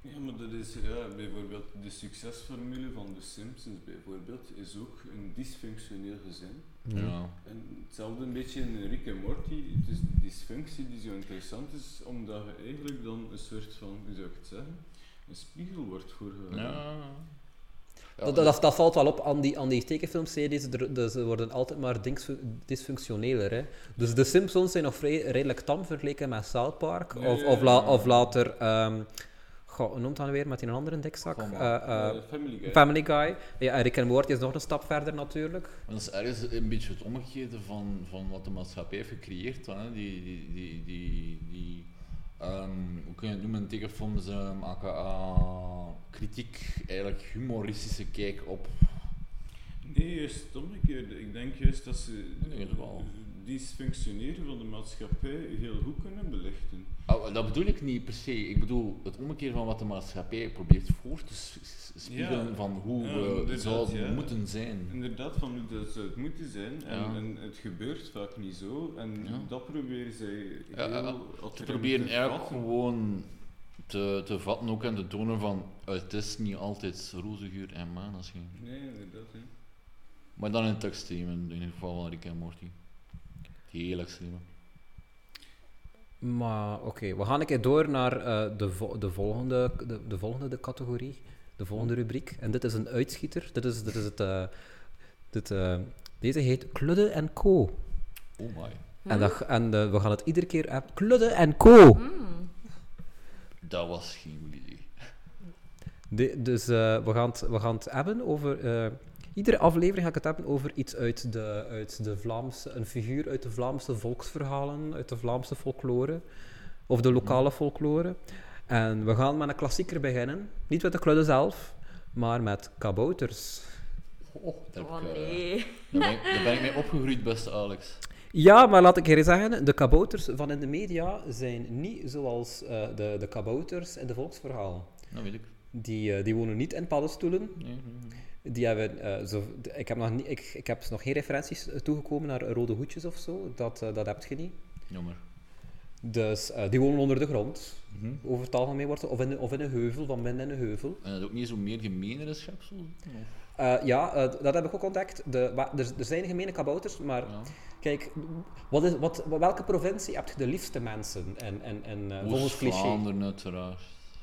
Ja, maar dat is ja, bijvoorbeeld de succesformule van de Simpsons bijvoorbeeld is ook een dysfunctioneel gezin. Ja. En hetzelfde een beetje in Rick en Morty. Het is de dysfunctie die zo interessant is, omdat je eigenlijk dan een soort van, hoe zou ik het zeggen, een spiegel wordt voorgehouden. Ja. Dat, dat, dat valt wel op aan die, aan die tekenfilmseries. Er, ze worden altijd maar dysfunctioneler. Hè. Dus de Simpsons zijn nog vrij, redelijk tam vergeleken met South Park. Nee, of, of, la- of later... ehm goh, hoe noemt dat nou weer met een andere dikzak? Eh, eh, Eh, Family Guy. Family Guy. Ja, en Rick en Morty is nog een stap verder natuurlijk. Dat is ergens een beetje het omgekeerde van, van wat de maatschappij heeft gecreëerd. dan, Hè. Die, die, die, die, die ehm, hoe kun je het noemen, tekenfilms, um, aka kritiek, eigenlijk humoristische kijk op. Nee, juist het omgekeerde. Ik denk juist dat ze Nee, dat is wel. Dysfunctioneren van de maatschappij heel goed kunnen belichten. Oh, dat bedoel ik niet per se. Ik bedoel het omgekeerde van wat de maatschappij probeert voor te spiegelen Ja. van hoe Ja, we inderdaad, zouden ja. moeten zijn. Inderdaad, van hoe dat zou het moeten zijn. En, het gebeurt vaak niet zo. En dat proberen zij heel Ze proberen eigenlijk gewoon te, te vatten ook en te tonen van het is niet altijd roze geur en maneschijn. Nee, inderdaad. Hè. Maar dan in het extreem, in ieder geval van Rick en Morty. Heel extreem. Maar oké, we gaan een keer door naar eh, de, vo- de, volgende, de, de volgende de categorie, de volgende rubriek. En dit is een uitschieter. Dit is, dit is het, eh, dit, eh, deze heet Kludde en Co. Oh my. En, dat, en we gaan het iedere keer hebben. Kludde en Co. Mm. Dat was geen idee. De- dus we, gaan het, we gaan het hebben over. Eh, iedere aflevering ga ik het hebben over iets uit de, uit de Vlaamse. Een figuur uit de Vlaamse volksverhalen, uit de Vlaamse folklore. Of de lokale folklore. En we gaan met een klassieker beginnen. Niet met de kludde zelf, maar met kabouters. Oh, daar, Oh heb ik, eh, nee. daar, ben ik, daar ben ik mee opgegroeid, beste Alex. Ja, maar laat ik hier eens zeggen, de kabouters van in de media zijn niet zoals eh, de, de kabouters in de volksverhalen. Dat weet ik. Die, eh, die wonen niet in paddenstoelen. Nee, nee, nee. Die hebben, eh, zo, ik, heb nog niet, ik, ik heb nog geen referenties eh, toegekomen naar rode hoedjes of zo. Dat, eh, dat heb je niet. Jammer. Dus die wonen onder de grond. Mhm. Over het algemeen wordt of, in, of in een heuvel, van binnen in een heuvel. En dat ook niet zo meer gemeenere schepsel? Ja, dat heb ik ook ontdekt. De, er, er zijn gemene kabouters, maar Ja. kijk, wat is, wat, welke provincie heb je de liefste mensen? En, en, en, volgens cliché. Uiteraard.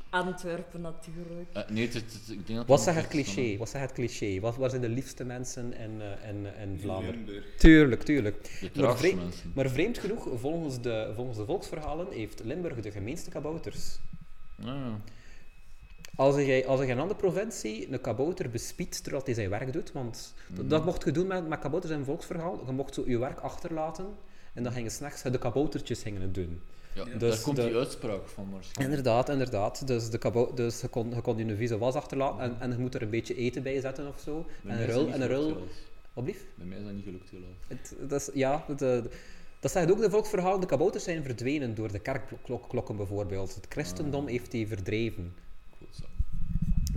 Antwerpen natuurlijk. Eh, nee, het, het- het- ik denk dat Wat nog het cliché? Wat zegt het cliché? Wat, waar zijn de liefste mensen in, eh, in, Vlaanderen? Limburg. Tuurlijk, tuurlijk. De Maar, vreemd, mensen. maar vreemd genoeg, volgens de, volgens de volksverhalen, heeft Limburg de gemeenste kabouters. Ja, ja. Als je, als je in een andere provincie een kabouter bespiedt terwijl hij zijn werk doet, want dat, dat mocht je doen met, met kabouters in een volksverhaal, je mocht zo je werk achterlaten en dan gingen s'nachts de kaboutertjes gingen het doen. Ja, Ja. Dus daar komt de- die uitspraak van waarschijnlijk. Inderdaad, inderdaad. Dus, de kabou dus je, kon, je kon je vieze was achterlaten en, en je moet er een beetje eten bij zetten of zo. Bij en een niet en een. Wat blieft? Bij mij is dat niet gelukt, helaas. Is, ja, eh, dat zegt ook de volksverhaal. De kabouters zijn verdwenen door de kerkklokken bijvoorbeeld. Het christendom Ah. heeft die verdreven. Goed zo.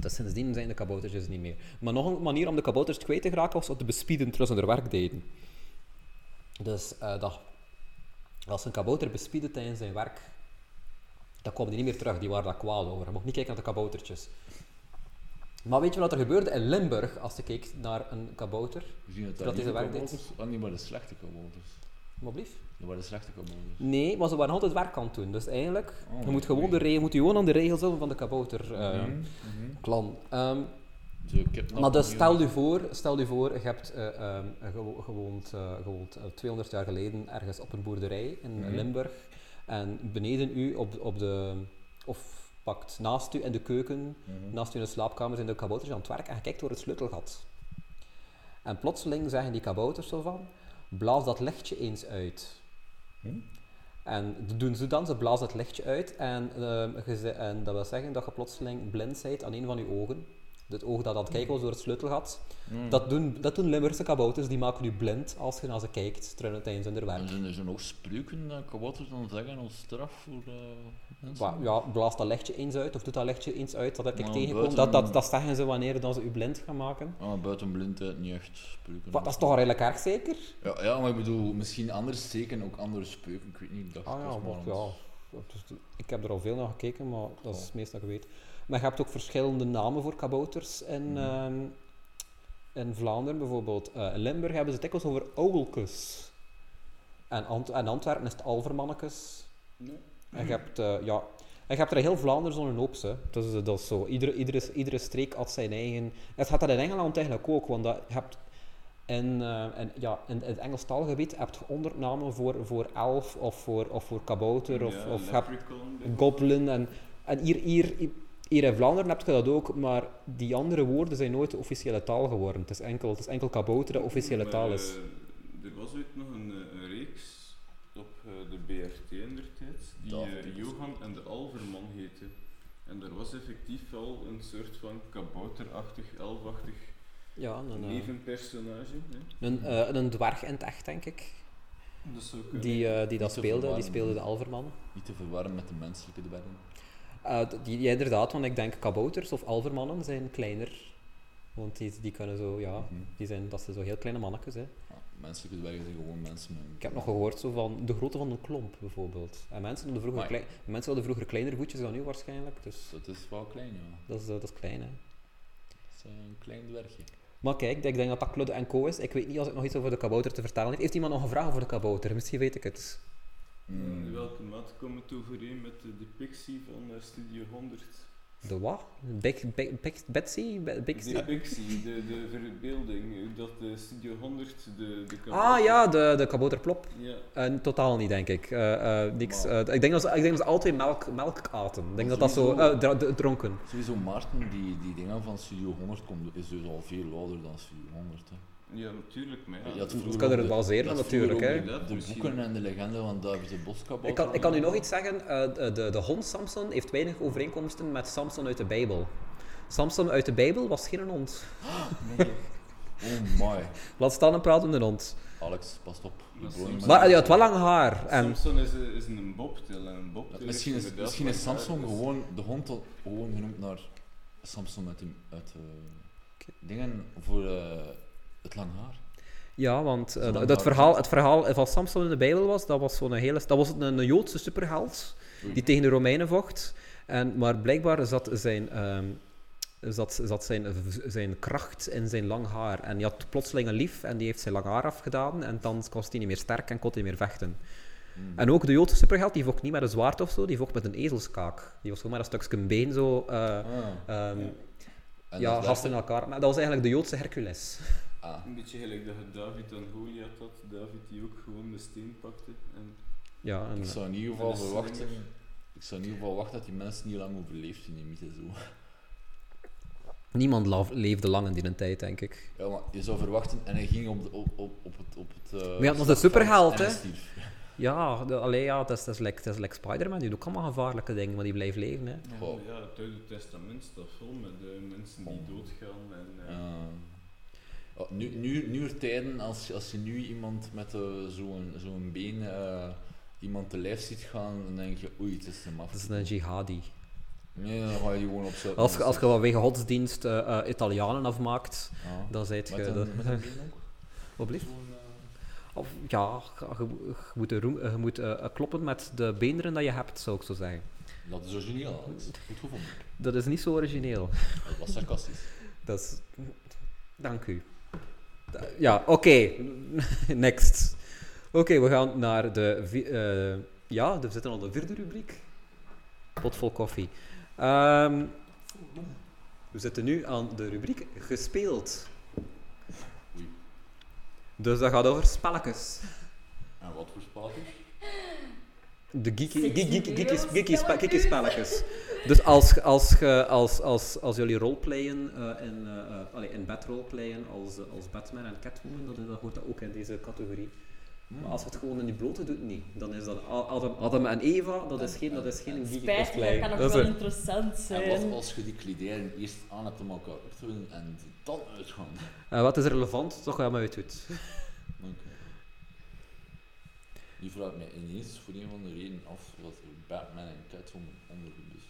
Dus sindsdien zijn de kabouters dus niet meer. Maar nog een manier om de kabouters kwijt te geraken was om te bespieden terwijl ze hun werk deden. Dus eh, dat, als een kabouter bespieden tijdens zijn werk, dan komen die niet meer terug. Die waren daar kwaad over. Je mocht niet kijken naar de kaboutertjes. Maar weet je wat er gebeurde in Limburg als je keek naar een kabouter? Zien het Dat een werk kabouters. Ah, niet maar de slechte kabouters. Wat blieft? Dat waren de slechte kabouters. Nee, maar ze waren altijd werk aan het doen. Dus eigenlijk, Oh, je moet gewoon, de oei. re- je moet je gewoon aan de regels van de kabouter eh, Mhm, mhm. Ehm, Zo, ik heb nog maar dus stel je voor, stel je voor, je hebt eh, gewo- gewoond, eh, gewoond eh, 200 jaar geleden ergens op een boerderij in Mhm. Limburg. En beneden u, op, op de, of pakt naast u in de keuken, Mhm. naast u in de slaapkamer, zijn de kabouters aan het werk en je kijkt door het sleutelgat. En plotseling zeggen die kabouters zo van, blaas dat lichtje eens uit. Hm? En dat doen ze dan, ze blazen het lichtje uit en, ehm, en dat wil zeggen dat je plotseling blind bent aan een van je ogen. Het oog dat aan het kijken was door het sleutelgat. Mhm. Dat, doen, dat doen Limburgse kabouters, die maken u blind als je naar ze kijkt tijdens hun En werk. zijn er zo nog spreuken dat kabouters dan zeggen als straf voor eh, mensen? Ja, blaas dat lichtje eens uit of doet dat lichtje eens uit, dat heb ik tegengekomen. buiten- Dat, dat, dat zeggen ze wanneer dan ze u blind gaan maken. Ah, buiten blindheid niet echt spreuken. Wat, dat is toch al redelijk erg zeker? Ja, ja, maar ik bedoel, misschien andere steken, ook andere spreuken, ik weet niet. Ik dacht, Ah het ja, maar ja. dat is- ik heb er al veel naar gekeken, maar dat is het meeste dat ik weet. Maar je hebt ook verschillende namen voor kabouters in, Mhm. ehm, in Vlaanderen bijvoorbeeld. Eh, in Limburg hebben ze het dikwijls over ouwelkes. En, Ant en Antwerpen is het alvermannekes. En je hebt, eh, ja, en je hebt er heel Vlaanderen zo'n hoop. hè. Dus dat is zo. Iedere, iedere, iedere streek had zijn eigen... Het gaat dat in Engeland eigenlijk ook, want dat, je hebt in, eh, in, ja, in, het Engels taalgebied heb je ondernamen voor, voor elf of voor, of voor kabouter of, Ja, of heb goblin. En, en hier, hier, hier in Vlaanderen heb je dat ook, maar die andere woorden zijn nooit de officiële taal geworden. Het is enkel, het is enkel kabouter dat officiële Maar, taal is. eh, er was ooit nog een, eh, een reeks op eh, de BRT in der tijd, die Johan en de Alverman heette. En daar was effectief wel een soort van kabouterachtig, elfachtig Ja, een, nevenpersonage. hè. een, eh, een dwerg in het echt, denk ik. Dat. Die, die dat speelde, die speelde de Alverman. Niet te verwarren met de menselijke dwergen. D- die, ja, inderdaad, want ik denk kabouters of alvermannen zijn kleiner. Want die, die kunnen zo, ja, Mhm. die zijn, dat zijn zo heel kleine mannetjes. Hè. Ja, menselijke dwergen zijn gewoon mensen met... Ik heb nog gehoord zo van de grootte van een klomp bijvoorbeeld. En mensen hadden vroeger, Amai. klei- mensen hadden vroeger kleinere voetjes dan nu waarschijnlijk. Dus Dat is wel klein, ja. dat is, dat is klein. Hè. Dat is een klein dwergje. Maar kijk, ik denk dat dat Claude en Co is. Ik weet niet als ik nog iets over de kabouter te vertellen heb. Heeft iemand nog een vraag over de kabouter? Misschien weet ik het. In Mm. welke mate komt het overeen met de depictie van eh, Studio 100? De wat? Big, big, big, Betsy? Big, De depictie, de, de verbeelding, dat de Studio 100 de, de ah ja, de, de kabouterplop. Ja, Eh, totaal niet, denk ik. Eh, eh, niks. Eh, ik, denk dat ze, ik denk dat ze twee melk, melk aten. Ik denk dat dat zo... Sowieso. eh, dra- d- dronken. Sowieso Maarten, die, die dingen van Studio 100 komt, is dus al veel ouder dan Studio 100. Hè. Ja natuurlijk. Maar ja, Je had Dus vroeger kan er het de- baseren natuurlijk, hè. De, de boeken en de legende van David de Boskabouter. Ik kan, ik kan u nog iets zeggen. eh, de, de, de hond Samson heeft weinig overeenkomsten met Samson uit de Bijbel. Samson uit de Bijbel was geen hond. Nee. Oh my. Laat staan een pratende hond. Alex, pas op. Maar hij had wel lang haar. En, Samson is, een- is een bobtail en een bobtail Misschien is, misschien is Samson gewoon de hond al gewoon genoemd naar Samson uit, uit eh, dingen voor eh, het lang haar. ja, want eh, dat, verhaal, het verhaal van Samson in de Bijbel was, dat was zo'n hele... Dat was een, een Joodse superheld die tegen de Romeinen vocht. En, maar blijkbaar zat zijn, ehm, zat, zat zijn, zijn kracht in zijn lang haar. En die had plotseling een lief en die heeft zijn lang haar afgedaan. En dan was hij niet meer sterk en kon hij niet meer vechten. Hmm. En ook de Joodse superheld, die vocht niet met een zwaard of zo, die vocht met een ezelskaak. Die was gewoon met een stukje been zo... Ah, en ja, gasten in elkaar. Maar dat was eigenlijk de Joodse Hercules. Ah, Een beetje gelijk dat je David en Goliath had. David die ook gewoon de steen pakte. En Ja, en, ik zou in ieder geval En de verwachten... Ik zou in ieder geval wachten dat die mensen niet lang overleeft in die mythe zo. Niemand leefde lang in die tijd, denk ik. Ja, maar je zou verwachten, en hij ging op, de, op, op, op het... Op het uh, Maar ja, dat is een superheld, hè? Ja, de, allee, ja, dat is, dat is like, is like Spider-Man. Die doet ook allemaal gevaarlijke dingen, maar die blijft leven. Hè. Goh. Ja, het Oude Testament staat vol met eh, mensen die doodgaan. En, eh, Ja. Ja, nu, nu, nu er tijden, als, je- als je nu iemand met eh, zo'n zo'n been eh, iemand te lijf ziet gaan, dan denk je, oei, het is hem af. Dat is een jihadi. Nee, dan ga je gewoon op. Als, je- als je wat wegen godsdienst eh, Italianen afmaakt, Ja. dan zijt je... Met een, dat- met een been ook? Wat blieft? Zo'n, Of, ja, je, moet, je kloppen met de beenderen dat je hebt, zou ik zo zeggen. Dat is origineel, Alex. Goed gevonden. Dat is niet zo origineel. Dat was sarcastisch. Dat is... Dank u. Ja, oké. Next. Oké, we gaan naar de... eh, ja, we zitten al de vierde rubriek. Pot vol koffie. Ehm, we zitten nu aan de rubriek gespeeld. Oei. Dus dat gaat over spelletjes. En wat voor spelletjes? De geeky, geeky, geeky, geeky, videospelletjes. geeky, spe- geeky spelletjes. Dus als, als, ge- als, als, als jullie roleplayen eh in, allee, in bed roleplayen als, eh, als Batman en Catwoman, dat, hoort dat ook in deze categorie. Maar als je het gewoon in die blote doet, niet. Dan is dat Adam, Adam en Eva, dat is geen, dat is geen cosplay. dat kan ook wel interessant En zijn. wat als je die klederen eerst aan hebt om elkaar uit te doen en die dan uitgaan? Eh, wat is relevant? Toch wat je uit doet. Oké. Die vraagt mij ineens voor een van de redenen af wat Batman en Catwoman ondergoed bestaat.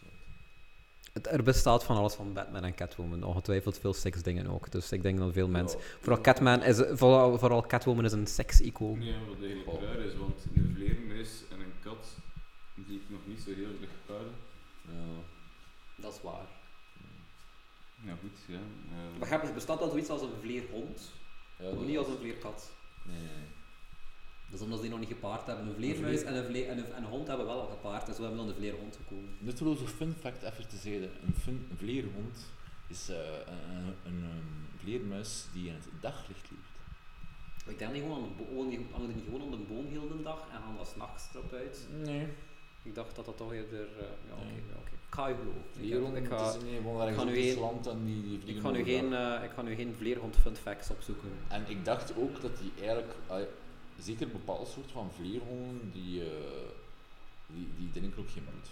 Het, er bestaat van alles van Batman en Catwoman. Ongetwijfeld veel seksdingen ook. Dus ik denk dat veel mensen... Ja. Vooral, Catman is, vooral, vooral Catwoman is een seks-icoon. Ja, wat eigenlijk Oh. raar is, want een vleermuis en een kat zie ik nog niet zo heel erg paren. Ja. Dat is waar. Ja, goed, ja. eh, Maar bestaat al zoiets als een vleerhond, Ja, dat niet als een vleerkat. Nee, nee, is omdat die nog niet gepaard hebben. Een vleermuis vleer- en een, vle- en, een, en een hond hebben wel al gepaard, dus we hebben dan de vleerhond gekomen. Nutteloze fun fact even te zeggen. Een, fun, een vleerhond is eh, een, een, een, vleermuis die in het daglicht leeft. Ik denk niet gewoon aan de boom, hangen niet gewoon aan de boom heel de dag en gaan dat s'nachts erop uit. Nee. Ik dacht dat dat toch eerder... eh, ja, oké, Nee. oké. Ik ga je geloven. Ik, ga, is nee, ga nu geen- land en die, die ik, ga nu geen, eh, ik ga nu geen vleerhond fun facts opzoeken. En ik dacht ook dat die eigenlijk, zeker een bepaald soort van vleerhonden, die, eh, die, die drinken ook geen bloed.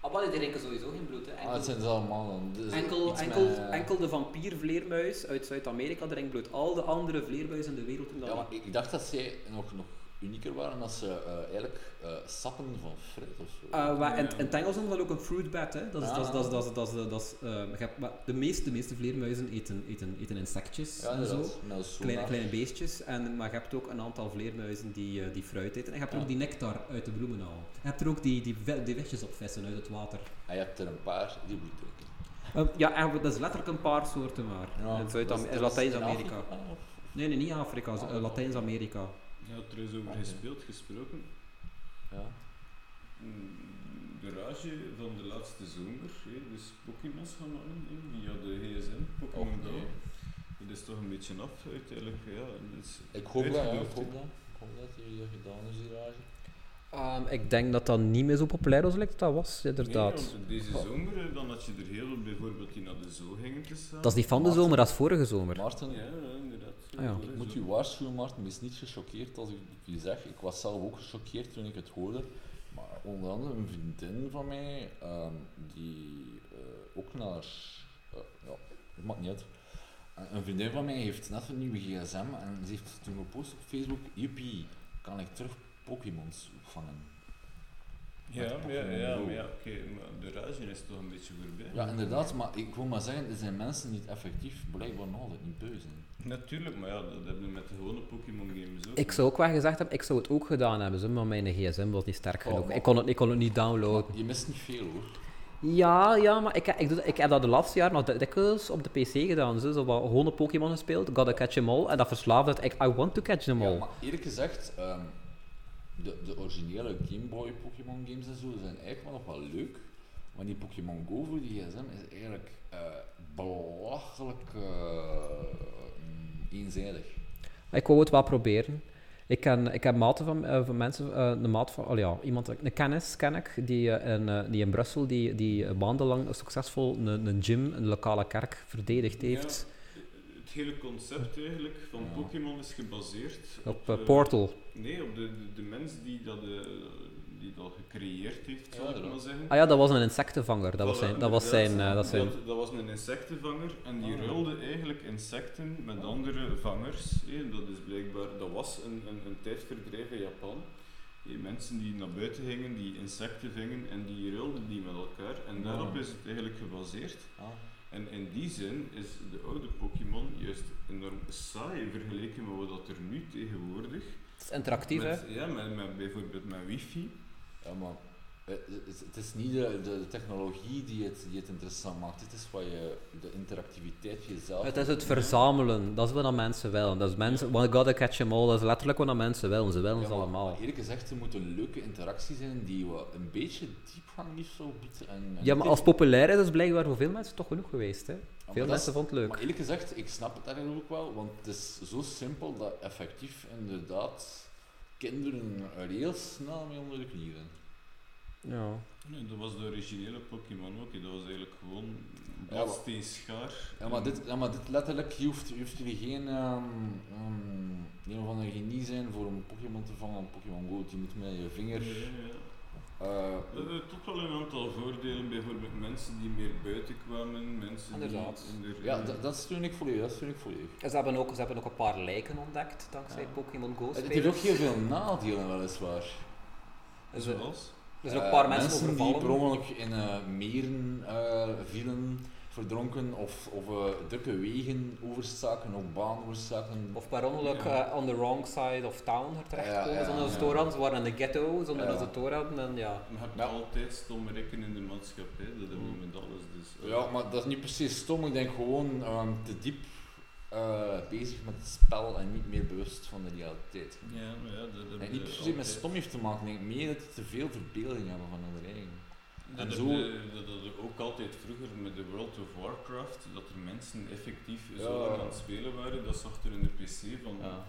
Ah, maar die drinken sowieso geen bloed, hè. Ah, het zijn ze allemaal dan. Dus Enkel, enkel, met- enkel de vampiervleermuis uit Zuid-Amerika drinkt bloed. Al de andere vleermuizen in de wereld doen dat Ja, maar ik dacht dat zij nog, nog unieker waren als ze eh, eigenlijk eh, sappen van fruit of zo. Uh, waar, in, Ja. in het Engels noemen we dat ook een fruit bat. Hè. Dat is, dat is, dat is, dat is, dat is, dat eh, maar de, meeste, de meeste vleermuizen eten, eten, eten insectjes ja, en zo. Kleine, kleine beestjes. En, maar je hebt ook een aantal vleermuizen die, eh, die fruit eten. En je hebt Ja. ook die nectar uit de bloemen al. Je hebt er ook die, die, die visjes op vissen uit het water. En je hebt er een paar die bloed drinken. Eh, ja, en dat is letterlijk een paar soorten maar. dat is- in dat is Latijns-Amerika. Nee, nee, niet Afrika, eh, Latijns-Amerika. Ja, er is over gespeeld, gesproken. Ja. Mm, De rage van de laatste zomer, hè, dus Pokémon's gaan maken via de gsm, Pokémon Go. Dat is toch een beetje af uiteindelijk, ja. Ik hoop dat, ja, ik hoop dat. Ik hoop dat dat gedaan is, die rage. Ehm, ik denk dat dat niet meer zo populair was, dat was, inderdaad. Nee, want deze zomer, dan had je er heel veel bijvoorbeeld die naar de zoo gingen te staan. dat is niet van de zomer, dat is vorige zomer. Maarten, Ja, inderdaad. Ah, ja. ik moet u waarschuwen, Maarten, wees niet gechoqueerd als ik het u zeg. Ik was zelf ook gechoqueerd toen ik het hoorde. Maar onder andere een vriendin van mij, ehm, die eh, ook naar... eh, ja, het maakt niet uit. Eh, een vriendin van mij heeft net een nieuwe gsm en ze heeft toen gepost op Facebook, Jippie, kan ik terug Pokémons vangen? Ja, ja, ja, maar ja, oké, maar de rage is toch een beetje voorbij. Ja, inderdaad, maar ik wil maar zeggen, er zijn mensen die het effectief blijkbaar nog altijd niet beu zijn. Natuurlijk, maar ja, dat hebben we met de gewone Pokémon games ook. Ik zou ook wel gezegd hebben, ik zou het ook gedaan hebben, zo, maar mijn gsm was niet sterk Oh, genoeg. maar- Ik kon het, ik kon het niet downloaden. Je mist niet veel hoor. Ja, ja, maar ik, ik, doe, dat- ik heb dat de laatste jaar nog dik- dikwijls op de PC gedaan. Zo, zo wat gewone Pokémon gespeeld, Gotta Catch 'em All, en dat verslaafde het. Ik, I want to catch them all. Ja, maar eerlijk gezegd, ehm, de, de originele Game Boy Pokémon games en zo zijn eigenlijk wel nog wel leuk. Maar die Pokémon Go voor die gsm is eigenlijk eh, belachelijk eh, eenzijdig. Ik wou het wel proberen. Ik ken, ik heb maten van, eh, van mensen, een maat van, oh ja, iemand, een kennis ken ik, die, in, die in Brussel, die, die maandenlang succesvol een, een gym, een lokale kerk, verdedigd heeft. Ja, hele concept eigenlijk van Ja. Pokémon is gebaseerd Op eh, eh, Portal. Nee, op de, de, de mens die dat, eh, die dat gecreëerd heeft, zal Ja, ik maar wel. zeggen. Ah ja, dat was een insectenvanger. Dat was zijn, dat was zijn, dat zijn Dat, dat was een insectenvanger en die Ah. ruilde eigenlijk insecten met andere vangers. hè. Dat is blijkbaar, dat was een, een, een tijdverdrijf in Japan. hè. Mensen die naar buiten gingen, die insecten vingen en die ruilden die met elkaar. En Ah. daarop is het eigenlijk gebaseerd. Ah. En in die zin is de oude Pokémon juist enorm saai vergeleken met wat er nu tegenwoordig. Het is interactief, hè? Ja, met, met bijvoorbeeld met wifi. Ja, maar het, het is niet de, de technologie die het, die het interessant maakt. Het is wat je, de interactiviteit jezelf. Het is het verzamelen, dat is wat mensen willen. Dat is mensen, we gotta catch them all, dat is letterlijk wat mensen willen. Ze willen Ja, ze allemaal. maar Eerlijk gezegd, er moet een leuke interactie zijn die wat een beetje diepgang liefst zou bieden. En, en Ja, maar niet als populair is, is blijkbaar voor veel mensen toch genoeg geweest. Hè? Ja, Veel mensen vonden het leuk. Maar eerlijk gezegd, ik snap het eigenlijk ook wel, want het is zo simpel dat effectief inderdaad kinderen er heel snel mee onder de knie zijn. Ja. Nee, dat was de originele Pokémon ook. Dat was eigenlijk gewoon Ja, badsteen schaar. Ja, maar dit, ja, maar dit letterlijk, je hoeft, je hoeft jullie geen ehm, ehm, een of andere genie zijn voor een Pokémon te vangen aan Pokémon Go. Je moet met je vinger. Ja, ja. eh, Dat heeft toch wel een aantal voordelen, bijvoorbeeld mensen die meer buiten kwamen, mensen Inderdaad. die... in de- ja, dat, dat steun ik volledig. Dat steun ik volledig. Ze, hebben ook, ze hebben ook een paar lijken ontdekt dankzij Ja. Pokémon Go. Het heeft ook heel veel nadelen, weliswaar. Dus, er zijn ook een Eh, paar mensen, die per overvallen. ongeluk in eh, meren eh, vielen, verdronken of, of eh, drukke wegen overstaken, op baan overstaken. Of per ongeluk Ja. on the wrong side of town terechtkomen, Ja, ja, zonder dat ze het. Ze waren in de ghetto, zonder Ja. dat ze het hadden. En ja. Je hebt Ja. altijd stomme rikken in de maatschappij, dat hebben we met alles. Dus, Ja, maar dat is niet precies stom. Ik denk gewoon ehm, te diep eh, bezig met het spel en niet meer bewust van de realiteit. Ja, maar ja, dat En niet se met stom heeft te maken, ik meer dat die te veel verbeelding hebben van hun eigen. Dat zo- dat ook altijd vroeger met de World of Warcraft, dat er mensen effectief Ja. zo lang aan het spelen waren, dat zag er in de pc van Ja.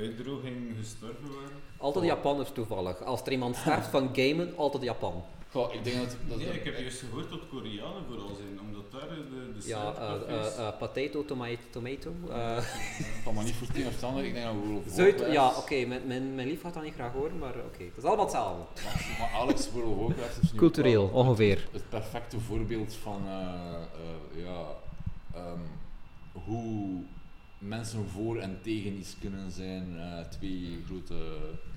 uitdroging gestorven waren. Altijd de Japanners toevallig. Als er iemand sterft van gamen, altijd Japan. Goh, ik denk dat, dat Nee, ik heb juist gehoord dat Koreanen vooral zijn, omdat daar de, de Ja, eh, eh, eh, potato, tomato, tomato. eh, kan maar niet voor het een of het ander. Ik denk dat World of Zuid, Warcraft- ja, oké, mijn, mijn, mijn lief gaat dat niet graag horen, maar oké. Het is allemaal hetzelfde. Maar, maar Alex World of Warcraft is nu Cultureel, ook ongeveer. Het perfecte voorbeeld van eh, eh, ja, ehm, hoe mensen voor en tegen iets kunnen zijn. eh, twee grote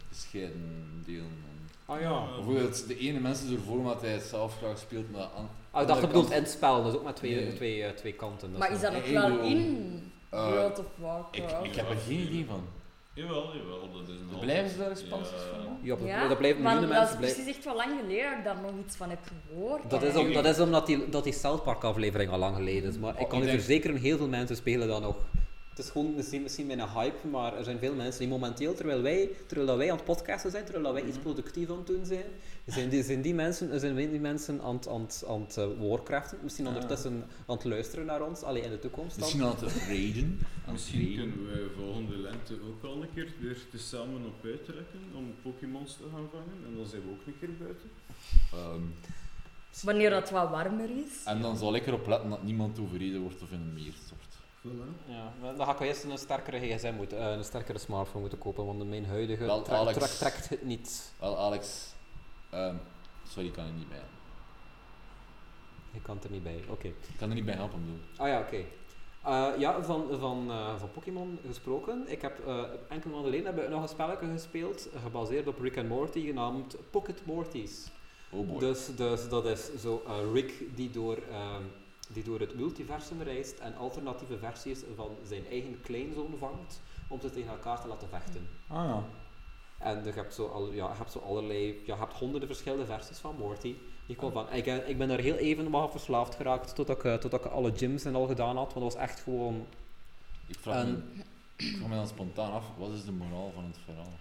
gescheiden delen. Ah ja. Bijvoorbeeld, de ene mens is ervoor omdat hij het zelf graag speelt, maar aan Ah, ik dacht, dat bedoelt in het spel, dus ook met twee, Nee. twee, eh, twee kanten. Maar is dat nog Ik wel in eh, World of ik, Warcraft? ik heb er geen idee van. Jawel, jawel, dat is nog Blijven ze daar expansies ja. van? Ja, dat, Ja, dat blijven want miljoenen dat mensen is blijven. precies echt wel lang geleden dat ik daar nog iets van heb gehoord. Dat is, om, dat is omdat die, dat die South Park aflevering al lang geleden is, maar ik Oh, kan ik u denk- verzekeren, heel veel mensen spelen dat nog. Het is gewoon misschien, misschien mijn hype, maar er zijn veel mensen die momenteel, terwijl wij, terwijl dat wij aan het podcasten zijn, terwijl dat wij iets Mhm. productief aan het doen zijn, zijn die, zijn die mensen, zijn die mensen aan het, aan het, aan het eh, Warcraften, misschien ondertussen aan het luisteren naar ons, alleen in de toekomst dan. Misschien aan het het Misschien kunnen we volgende lente ook al een keer weer tezamen op uittrekken om Pokémons te gaan vangen. En dan zijn we ook een keer buiten. Ehm, Wanneer dat wat warmer is. en dan zal ik erop letten dat niemand overreden wordt of in een meer stort. Ja, dan ga ik wel eerst een sterkere gsm moeten, eh, een sterkere smartphone moeten kopen, want mijn huidige Wel, Alex. trekt het niet. Wel, Alex, ehm, sorry, ik kan er niet bij. Je kan het er niet bij, oké. Ik kan er niet bij helpen, bedoel. Ah ja, oké. Eh, ja, van, van, eh, van Pokémon gesproken. Ik heb enkele maanden geleden heb ik nog een spelletje gespeeld, gebaseerd op Rick and Morty, genaamd Pocket Mortys. Oh boy. Dus, dus dat is zo Rick die door, ehm, die door het multiversum reist en alternatieve versies van zijn eigen kleinzoon vangt om ze tegen elkaar te laten vechten. Ah ja. En je hebt zo, al, ja, je hebt zo allerlei, ja, je hebt honderden verschillende versies van Morty. Die kwam van. Ik, eh, ik ben daar heel even maar verslaafd geraakt totdat ik, eh, totdat ik alle gyms en al gedaan had, want dat was echt gewoon... Ik vraag, En- me, ik vraag me dan spontaan af, wat is de moraal van het verhaal?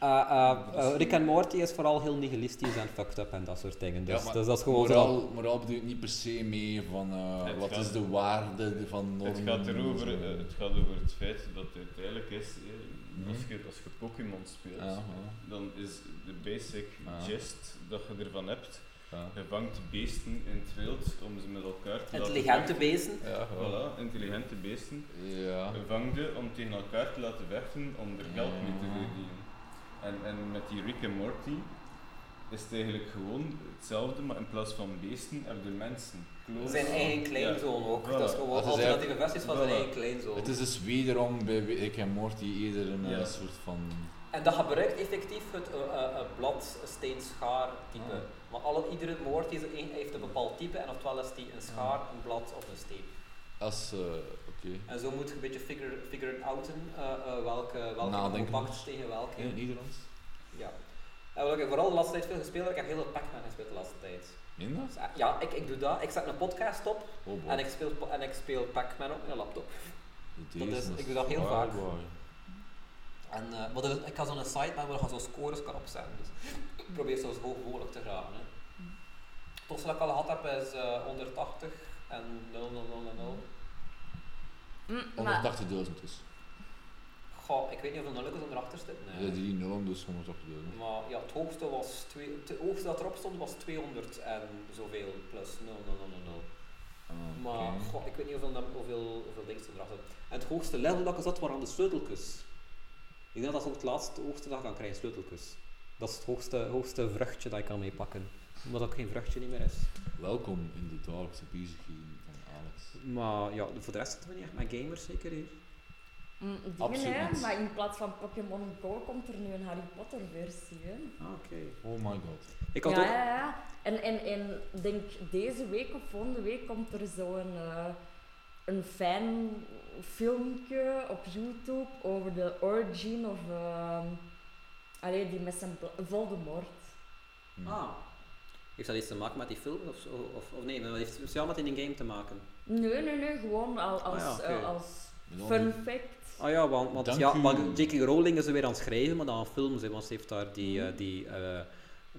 Eh, eh, eh, Rick en Morty is vooral heel nihilistisch en fucked up en dat soort dingen. Dus, Ja, maar dus dat is gewoon zo. moraal, moraal bedoelt niet per se mee van eh, wat gaat- is de waarde van normen. Het gaat, erover, het gaat over het feit dat het uiteindelijk is, eh, als, Mhm. je, als je Pokémon speelt, ja. dan is de basic Ja. gist dat je ervan hebt, Ja. je vangt beesten in het wild om ze met elkaar te Intelligente laten beesten. Ja. Voilà, intelligente beesten. Ja. Je vangt ze om tegen elkaar te laten vechten om er geld mee te verdienen. En, en met die Rick en Morty is het eigenlijk gewoon hetzelfde, maar in plaats van beesten heb je mensen. Klonen. Zijn eigen kleinzoon ook. Voilà. Dat is gewoon Dat is alternatieve eigenlijk- versies van zijn Voilà. eigen kleinzoon. Het is dus wederom bij Rick en Morty eerder een eh, Ja. soort van... En dat gebruikt effectief het uh, uh, blad, steen, schaar type. Ah. Maar alle, iedere een, heeft een bepaald type en oftewel is die een schaar, een blad of een steen. Als, eh, oké. En zo moet je een beetje figure, figure outen uh, uh, welke, welke Nadenken. compact tegen welke. In Nederlands? Ja. En wat ik vooral de laatste tijd veel gespeeld heb, ik heb heel veel Pac-Man gespeeld de laatste tijd. In dat? Dus, ja, ik, ik doe dat. Ik zet een podcast op Oh, en ik speel, en ik speel Pac-Man op mijn laptop. Dat is- is ik doe dat heel vaak. boy. En, uh, maar is- ik ga zo'n site maken waar je zo scores kan opzetten. Dus ik probeer zo hoog mogelijk te gaan. Hè. Het dat ik al gehad heb is uh, 180 en 00000. Mm, maar 180.000 dus. Goh, ik weet niet of er nulletjes erachter zit. Nee. Ja, die nullen dus 180.000. Maar ja, het hoogste, was twee, het hoogste dat erop stond was 200 en zoveel plus 00000. Ah, Maar oké. goh, ik weet niet hoeveel, nam- hoeveel, hoeveel dingen er erachter zitten. En het hoogste level dat ik zat waren de sleutelkus. Ik denk dat dat ook het laatste hoogste dat ik kan krijgen, sleutelkus. Dat is het hoogste, hoogste vruchtje dat ik kan meepakken. Omdat dat ook geen vruchtje niet meer is. Welkom in de dagelijkse bezigheden van Alex. Maar ja, voor de rest zitten we niet echt met gamers zeker hier. mm, dingen, Absoluut hè, maar in plaats van Pokémon Go komt er nu een Harry Potter versie. Hè. Ah, oké. Oh my god. Ik had ja, ook... ja, ja. En, en, en ik denk deze week of volgende week komt er zo'n eh een fijn filmpje op YouTube over de origin of ehm allee, die met zijn Voldemort. Ah. Heeft dat iets te maken met die film? Of, of, of nee, maar dat heeft speciaal met in een game te maken. Nee, nee, nee, gewoon al, als, Ah ja, oké. eh, als Met al fun die- fact. Ah ja, want, want ja, J.K. Rowling is er weer aan het schrijven, maar dan aan films, hè, want ze heeft daar die, eh, die eh,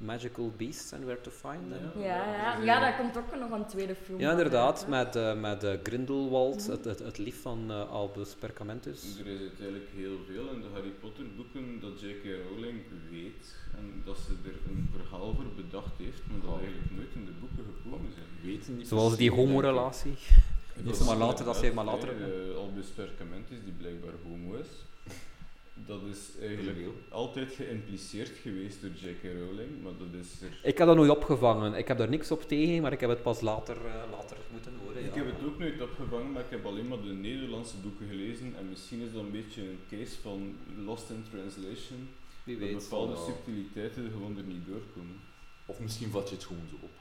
Magical Beasts and Where to Find Them. Ja. Ja, ja, daar komt ook nog een tweede film Ja, inderdaad, uit, met, eh, met eh, Grindelwald, Mhm. het, het, het lief van eh, Albus Perkamentus. Er is uiteindelijk heel veel in de Harry Potter boeken dat J.K. Rowling weet en dat ze er een verhaal voor bedacht heeft, maar dat Oh. eigenlijk nooit in de boeken gekomen zijn. Weten niet Zoals die homorelatie. Dat is is maar later, dat ze maar later... eh, Albus Perkamentus, die blijkbaar homo is. Dat is eigenlijk altijd geïmpliceerd geweest door J.K. Rowling, maar dat is er... Ik heb dat nooit opgevangen. Ik heb daar niks op tegen, maar ik heb het pas later, eh, later moeten horen. Ik ja. heb het ook nooit opgevangen, maar ik heb alleen maar de Nederlandse boeken gelezen en misschien is dat een beetje een case van lost in translation, Wie dat weet. bepaalde ja. subtiliteiten er gewoon er niet doorkomen. Of misschien vat je het gewoon zo op.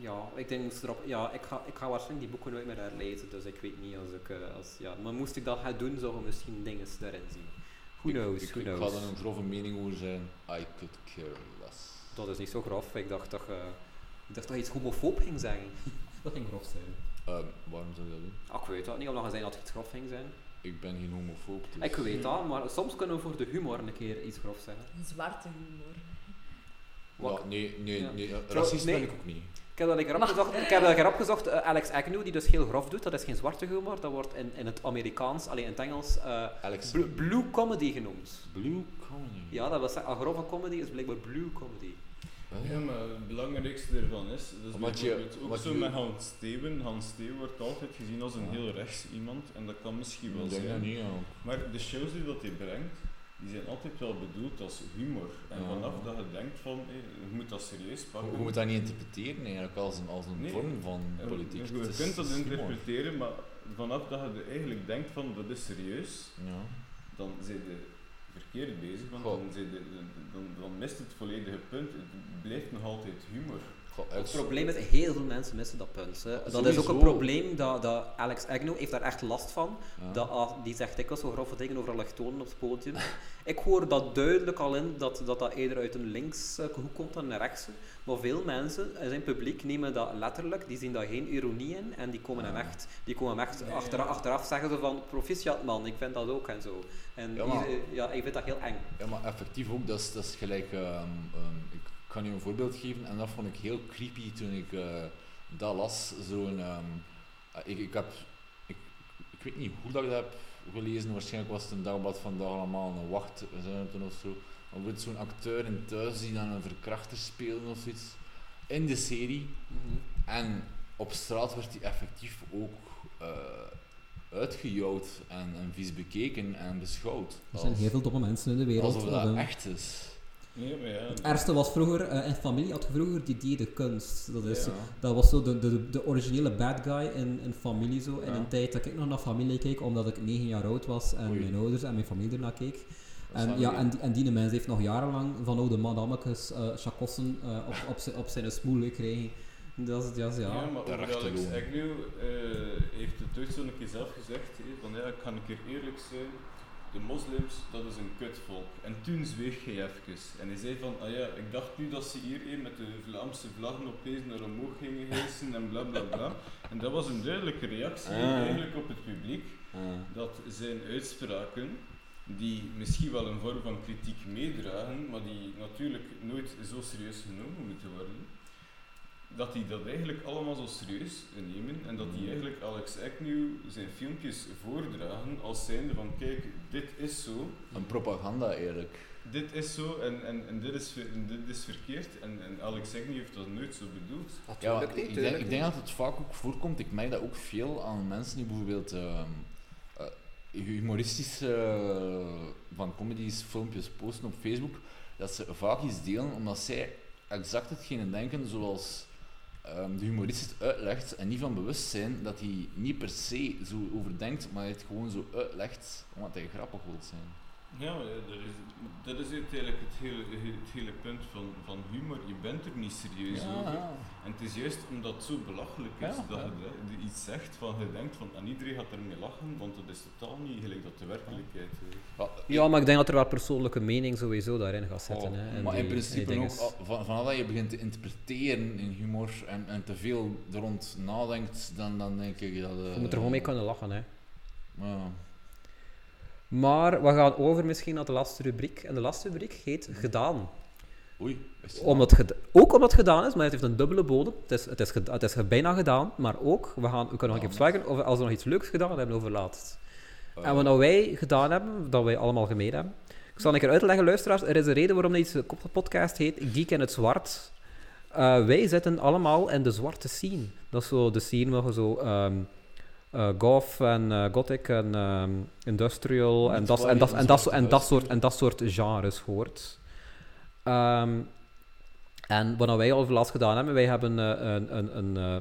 Ja, ik denk moest erop, ja, ik ga, ik ga waarschijnlijk die boeken nooit meer herlezen, dus ik weet niet als ik, eh, als, ja, maar moest ik dat gaan doen, zou je misschien dingen daarin zien. Who Ik- knows, ik, who ik, knows. ga er een grove mening over zijn. I could care less. Dat is niet zo grof, ik dacht dat je, ik dacht dat je iets homofoob ging zeggen. dat ging grof zijn. Ehm, waarom zou je dat doen? Ah, ik weet dat niet, omdat je zei dat het iets grof ging zijn. Ik ben geen homofoob. Dus Ik weet dat, maar soms kunnen we voor de humor een keer iets grof zeggen. Een zwarte humor. Wat- Ja, nee, nee, Ja. nee. eh, Racist nee. ben ik ook niet. Ik heb dat ik erop gezocht, ik heb dat erop gezocht eh, Alex Agnew, die dus heel grof doet, dat is geen zwarte humor, dat wordt in, in het Amerikaans, alleen in het Engels, eh, Alex. bl- blue comedy genoemd. Blue Comedy. Ja, dat was een grove comedy, is blijkbaar blue comedy. Ja, maar het belangrijkste ervan is, dat is Omdat je- ook zo je- met Hans Steven. Hans Steven wordt altijd gezien als een Ja. heel rechts iemand en dat kan misschien wel Ik denk dat zijn. niet, ja. Maar de shows die dat hij brengt, die zijn altijd wel bedoeld als humor. En vanaf dat je denkt van, hé, je moet dat serieus Je, pakken. je moet dat niet interpreteren eigenlijk als een, als een Nee. vorm van Eh, politiek. Je, is- kunt dat interpreteren, maar vanaf dat je eigenlijk denkt van, dat is serieus, Ja. dan zijn je verkeerd bezig, want Goh. dan, zijn de- dan, dan mist het volledige punt. Het blijft nog altijd humor. Het probleem is, heel veel mensen missen dat punt. Hè. Dat is ook een probleem dat, dat Alex Agnew heeft daar echt last van. Ja. Dat, als- die zegt dikwijls zo grove dingen over allochtonen op het podium. ik hoor dat duidelijk al in, dat dat, dat eerder uit een links hoek komt dan een rechtse. Maar veel mensen in zijn publiek nemen dat letterlijk, die zien daar geen ironie in en die komen hem Ah. echt, die komen hem echt Nee, achteraf, ja. achteraf zeggen ze van proficiat man, ik vind dat ook en zo. En Ja, maar- hier, ja, ik vind dat heel eng. Ja, maar effectief ook, dat is, dat is gelijk. ehm, ehm, ik kan je een voorbeeld geven en dat vond ik heel creepy toen ik eh, dat las. Zo'n. ehm, eh, ik, ik heb. Ik, ik weet niet hoe dat ik dat heb gelezen, waarschijnlijk was het een dagblad vandaag allemaal een wacht zijn toen of zo. Dan wordt zo'n acteur in thuis die dan een verkrachter speelde of zoiets in de serie. En op straat werd hij effectief ook eh uitgejouwd en, en vies bekeken en beschouwd. Er zijn heel veel domme mensen in de wereld. Alsof dat, echt is. Nee, maar ja. Het ergste was vroeger, eh, in familie had je vroeger die de kunst. Dat, is, Ja. dat was zo de, de, de originele bad guy in, in familie zo. In Ja. een tijd dat ik nog naar familie keek, omdat ik 9 jaar oud was en Oei. mijn ouders en mijn familie ernaar keek. En, ja, en, die- en die mens heeft nog jarenlang van oude madammetjes eh chakossen eh, op, op, zijn, op zijn smoel gekregen. Dat is, ja, Ja, ja. maar De rechte Alex. Agnew eh, heeft het ooit zo'n keer zelf gezegd, hè, van ja, ik kan een keer eerlijk zijn, de moslims, dat is een kutvolk. En toen zweeg hij even. En hij zei van, ah ja, ik dacht nu dat ze hier met de Vlaamse vlaggen opeens naar omhoog gingen hijsen en bla bla bla. En dat was een duidelijke reactie Ah. eigenlijk op het publiek, Ah. dat zijn uitspraken, die misschien wel een vorm van kritiek meedragen, maar die natuurlijk nooit zo serieus genomen moeten worden, dat die dat eigenlijk allemaal zo serieus nemen en dat die eigenlijk Alex Agnew zijn filmpjes voordragen als zijnde van kijk, dit is zo, Een propaganda eigenlijk. dit is zo en, en, en, dit, is, en dit is verkeerd en, en Alex Agnew heeft dat nooit zo bedoeld. Ja, ik, denk, ik denk dat het vaak ook voorkomt. Ik merk dat ook veel aan mensen die bijvoorbeeld ehm, eh, humoristische eh, van comedies, filmpjes posten op Facebook. Dat ze vaak iets delen omdat zij exact hetgene denken zoals ehm, de humorist het uitlegt en niet van bewust zijn dat hij niet per se zo overdenkt, maar het gewoon zo uitlegt omdat hij grappig wil zijn. Ja, dat is, dat is uiteindelijk het hele, het hele punt van, van humor. Je bent er niet serieus over. En het is juist omdat het zo belachelijk is Ja, dat ja. je iets zegt van je denkt van en iedereen gaat ermee lachen, want dat is totaal niet gelijk dat de werkelijkheid is. Ja, ja, maar ik denk dat er wel persoonlijke mening sowieso daarin gaat zitten. Oh, hè, maar die- in principe ook, al- van, vanaf dat je begint te interpreteren in humor en, en te veel er rond nadenkt, dan, dan denk ik dat... Je moet er gewoon mee kunnen lachen. Hè. Ja. Maar we gaan over misschien naar de laatste rubriek. En de laatste rubriek heet Gedaan. Oei, het Omdat geda- ook omdat het gedaan is, maar het heeft een dubbele bodem. Het is, het is, het is bijna gedaan, maar ook, we, gaan, we kunnen nog even zwijgen of als we nog iets leuks gedaan hebben over laatst. Eh, En wat nou wij gedaan hebben, dat wij allemaal gemeen hebben. Ik zal een keer uitleggen, luisteraars. Er is een reden waarom deze podcast heet Geek in het Zwart. Eh, wij zitten allemaal in de zwarte scene. Dat is zo de scene waar je zo ehm eh, goth en eh, gothic en ehm, industrial en dat, en, dat, en, dat, en, dat soort, en dat soort genres hoort. Ehm, en wat wij al laatst gedaan hebben, wij hebben eh, een, een, een, eh,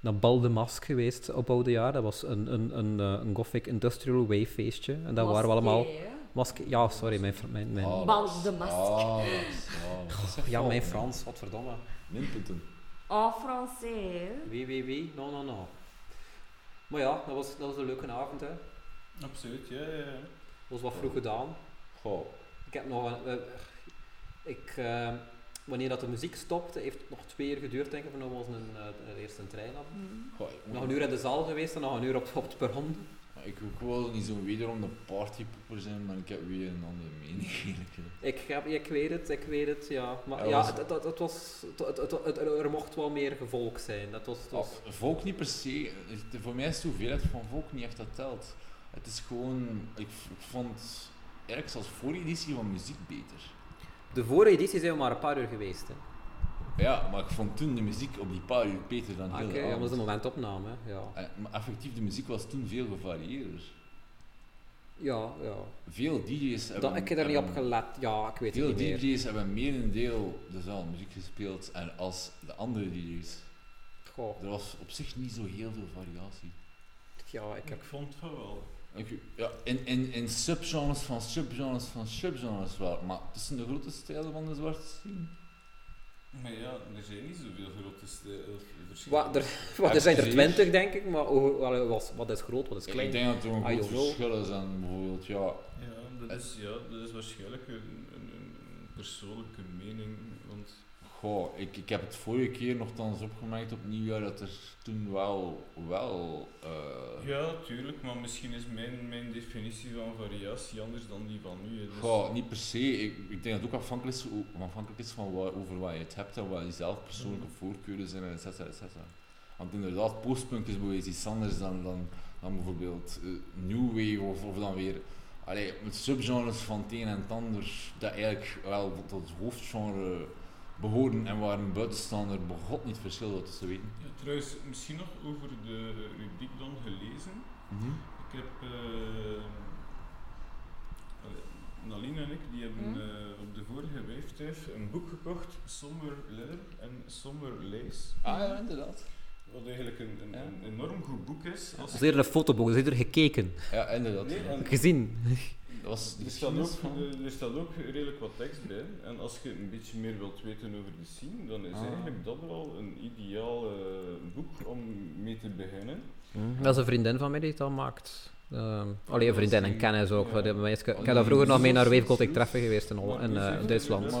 naar Bal de Mask geweest op oude jaar. Dat was een, een, een, eh, een gothic industrial wave feestje. En daar waren we allemaal... Maske, ja, sorry, mijn, mijn, mijn, Bal dat is- de mask. dat is- ah, dat is echt ja, mijn. Frans, wat verdomme. Minpunten. En français? Wie, wie, wie? No, no, no. Maar ja, dat was, dat was een leuke avond, hè. Absoluut, ja, ja. ja. Dat was wat vroeg gedaan. Goh, Ik heb nog een... eh, ik, eh, wanneer dat de muziek stopte, heeft het nog twee uur geduurd, denk ik, voordat we ons een, eh, eerst een trein hadden. goh, ik, Nog een uur in de zaal geweest en nog een uur op, op het perron. Ik, ik wil niet zo wederom de partypoeper zijn, maar ik heb weer een andere mening eigenlijk. Ik, heb, ik weet het, ik weet het, ja. Maar Ja, ja, was- het, het, het was, het, het, er mocht wel meer gevolg zijn. Dat was, was, Ah, volk niet per se. Voor mij is de hoeveelheid van volk niet echt dat telt. Het is gewoon, ik, ik vond eigenlijk zelfs voor editie van muziek beter. De vorige editie zijn we maar een paar uur geweest. Hè. Ja, maar ik vond toen de muziek op die paar uur beter dan Ah, heel Oké, dat was een momentopname. hè, Ja, Eh, Maar effectief, de muziek was toen veel gevarieerder. ja. ja. Veel DJ's hebben... Dat, ik heb er niet op gelet. Ja, ik weet Veel het niet meer. DJ's hebben meer een deel dezelfde muziek gespeeld en als de andere DJ's. Goh, Er was op zich niet zo heel veel variatie. ja, ik heb... Ik vond het wel. Ja, in, in, in subgenres van subgenres van subgenres wel, maar tussen de grote stijlen van de zwarte scene. Maar ja, er zijn niet zoveel grote of verschillen. Wat, er, wat, er zijn er twintig, denk ik, maar hoe- wat, wat, is groot, wat is Ik klein? denk dat er een groot verschil is en bijvoorbeeld, ja, Ja, dat is, ja, dat is waarschijnlijk een, een, een persoonlijke mening. Goh, ik, ik heb het vorige keer nogthans opgemerkt op nieuwjaar dat er toen wel, wel eh, ja, tuurlijk, maar misschien is mijn, mijn definitie van variatie anders dan die van nu. Dus, goh, niet per se. Ik, ik denk dat het ook afhankelijk is, afhankelijk is van over wat je het hebt en wat je zelf persoonlijke voorkeuren zijn, et cetera, et cetera. Want inderdaad, postpunk is bijvoorbeeld iets anders dan, dan, dan bijvoorbeeld eh, new wave of, of dan weer allee, met subgenres van het een en het ander dat eigenlijk wel tot het hoofdgenre behoren en waar een buitenstaander begot niet verschil wat tussen weten. Ja, trouwens, misschien nog over de rubriek dan gelezen. Ik heb eh allee, Naline en ik die hebben Hm? eh, op de vorige wijftuif een boek gekocht, Somber Leather en Somber Lace. Ah ja, inderdaad. Wat eigenlijk een, een, Ja. een enorm goed boek is. Als Dat is eerder een fotoboek, dat is eerder gekeken, Ja, inderdaad. Nee, en- gezien. Dat was de Er staat, ook, eh, er staat ook redelijk wat tekst bij. En als je een beetje meer wilt weten over de scene, dan is Ah. eigenlijk dat wel een ideaal eh, boek om mee te beginnen. Dat is een vriendin van mij die het al maakt. Ehm allee, een vriendin en kennis ook. Ja. meisje- Ik Oh, heb daar vroeger nog mee naar Wave Gothic treffen geweest in, in eh, we Duitsland. Ja.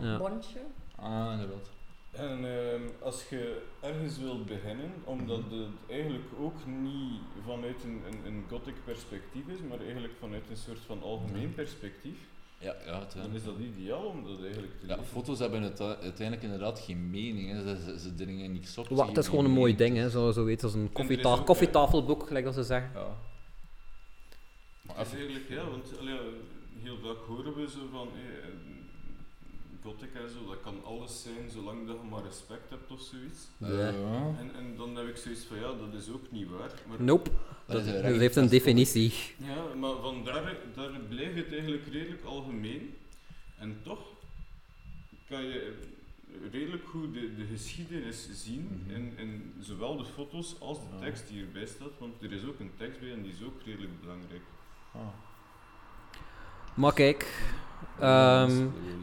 Ja. Bondje. Ah, inderdaad. En ehm, als je ergens wilt beginnen, omdat het eigenlijk ook niet vanuit een, een, een gothic perspectief is, maar eigenlijk vanuit een soort van algemeen perspectief, Ja, ja, het, dan is dat ideaal om dat eigenlijk te ja, foto's hebben het, uh, uiteindelijk inderdaad geen mening. Hè. Ze, ze, ze dringen niks op. ze Wa, het is gewoon een mooi ding, hè. Zo, zo weet als een koffieta ook, koffietafelboek, gelijk dat ze zeggen. Ja. Maar Het is eigenlijk, ja, want allee, heel vaak horen we zo van eh, gothic en zo, dat kan alles zijn zolang dat je maar respect hebt of zoiets. Ja. En, en dan heb ik zoiets van ja, dat is ook niet waar. Maar, Nope, Dat is dat, heeft een definitie. Ja, maar vandaar daar blijft het eigenlijk redelijk algemeen. En toch kan je redelijk goed de, de geschiedenis zien Mhm. in, in zowel de foto's als de Ja. tekst die erbij staat, want er is ook een tekst bij en die is ook redelijk belangrijk. Ah. Maar kijk, ehm,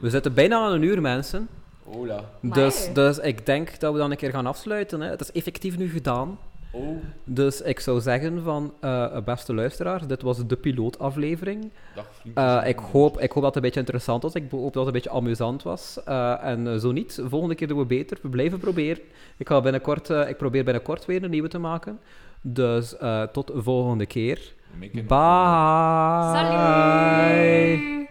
we zitten bijna aan een uur, mensen. Hola. Dus, dus ik denk dat we dan een keer gaan afsluiten. Hè. Het is effectief nu gedaan. Oh, Dus ik zou zeggen van, eh, beste luisteraars, dit was de pilootaflevering. Eh, ik, hoop, ik hoop dat het een beetje interessant was. Ik hoop dat het een beetje amusant was. Eh, en zo niet, volgende keer doen we beter. We blijven proberen. Ik, ga binnenkort, eh, ik probeer binnenkort weer een nieuwe te maken. Dus eh, tot de volgende keer. Bye! Salut!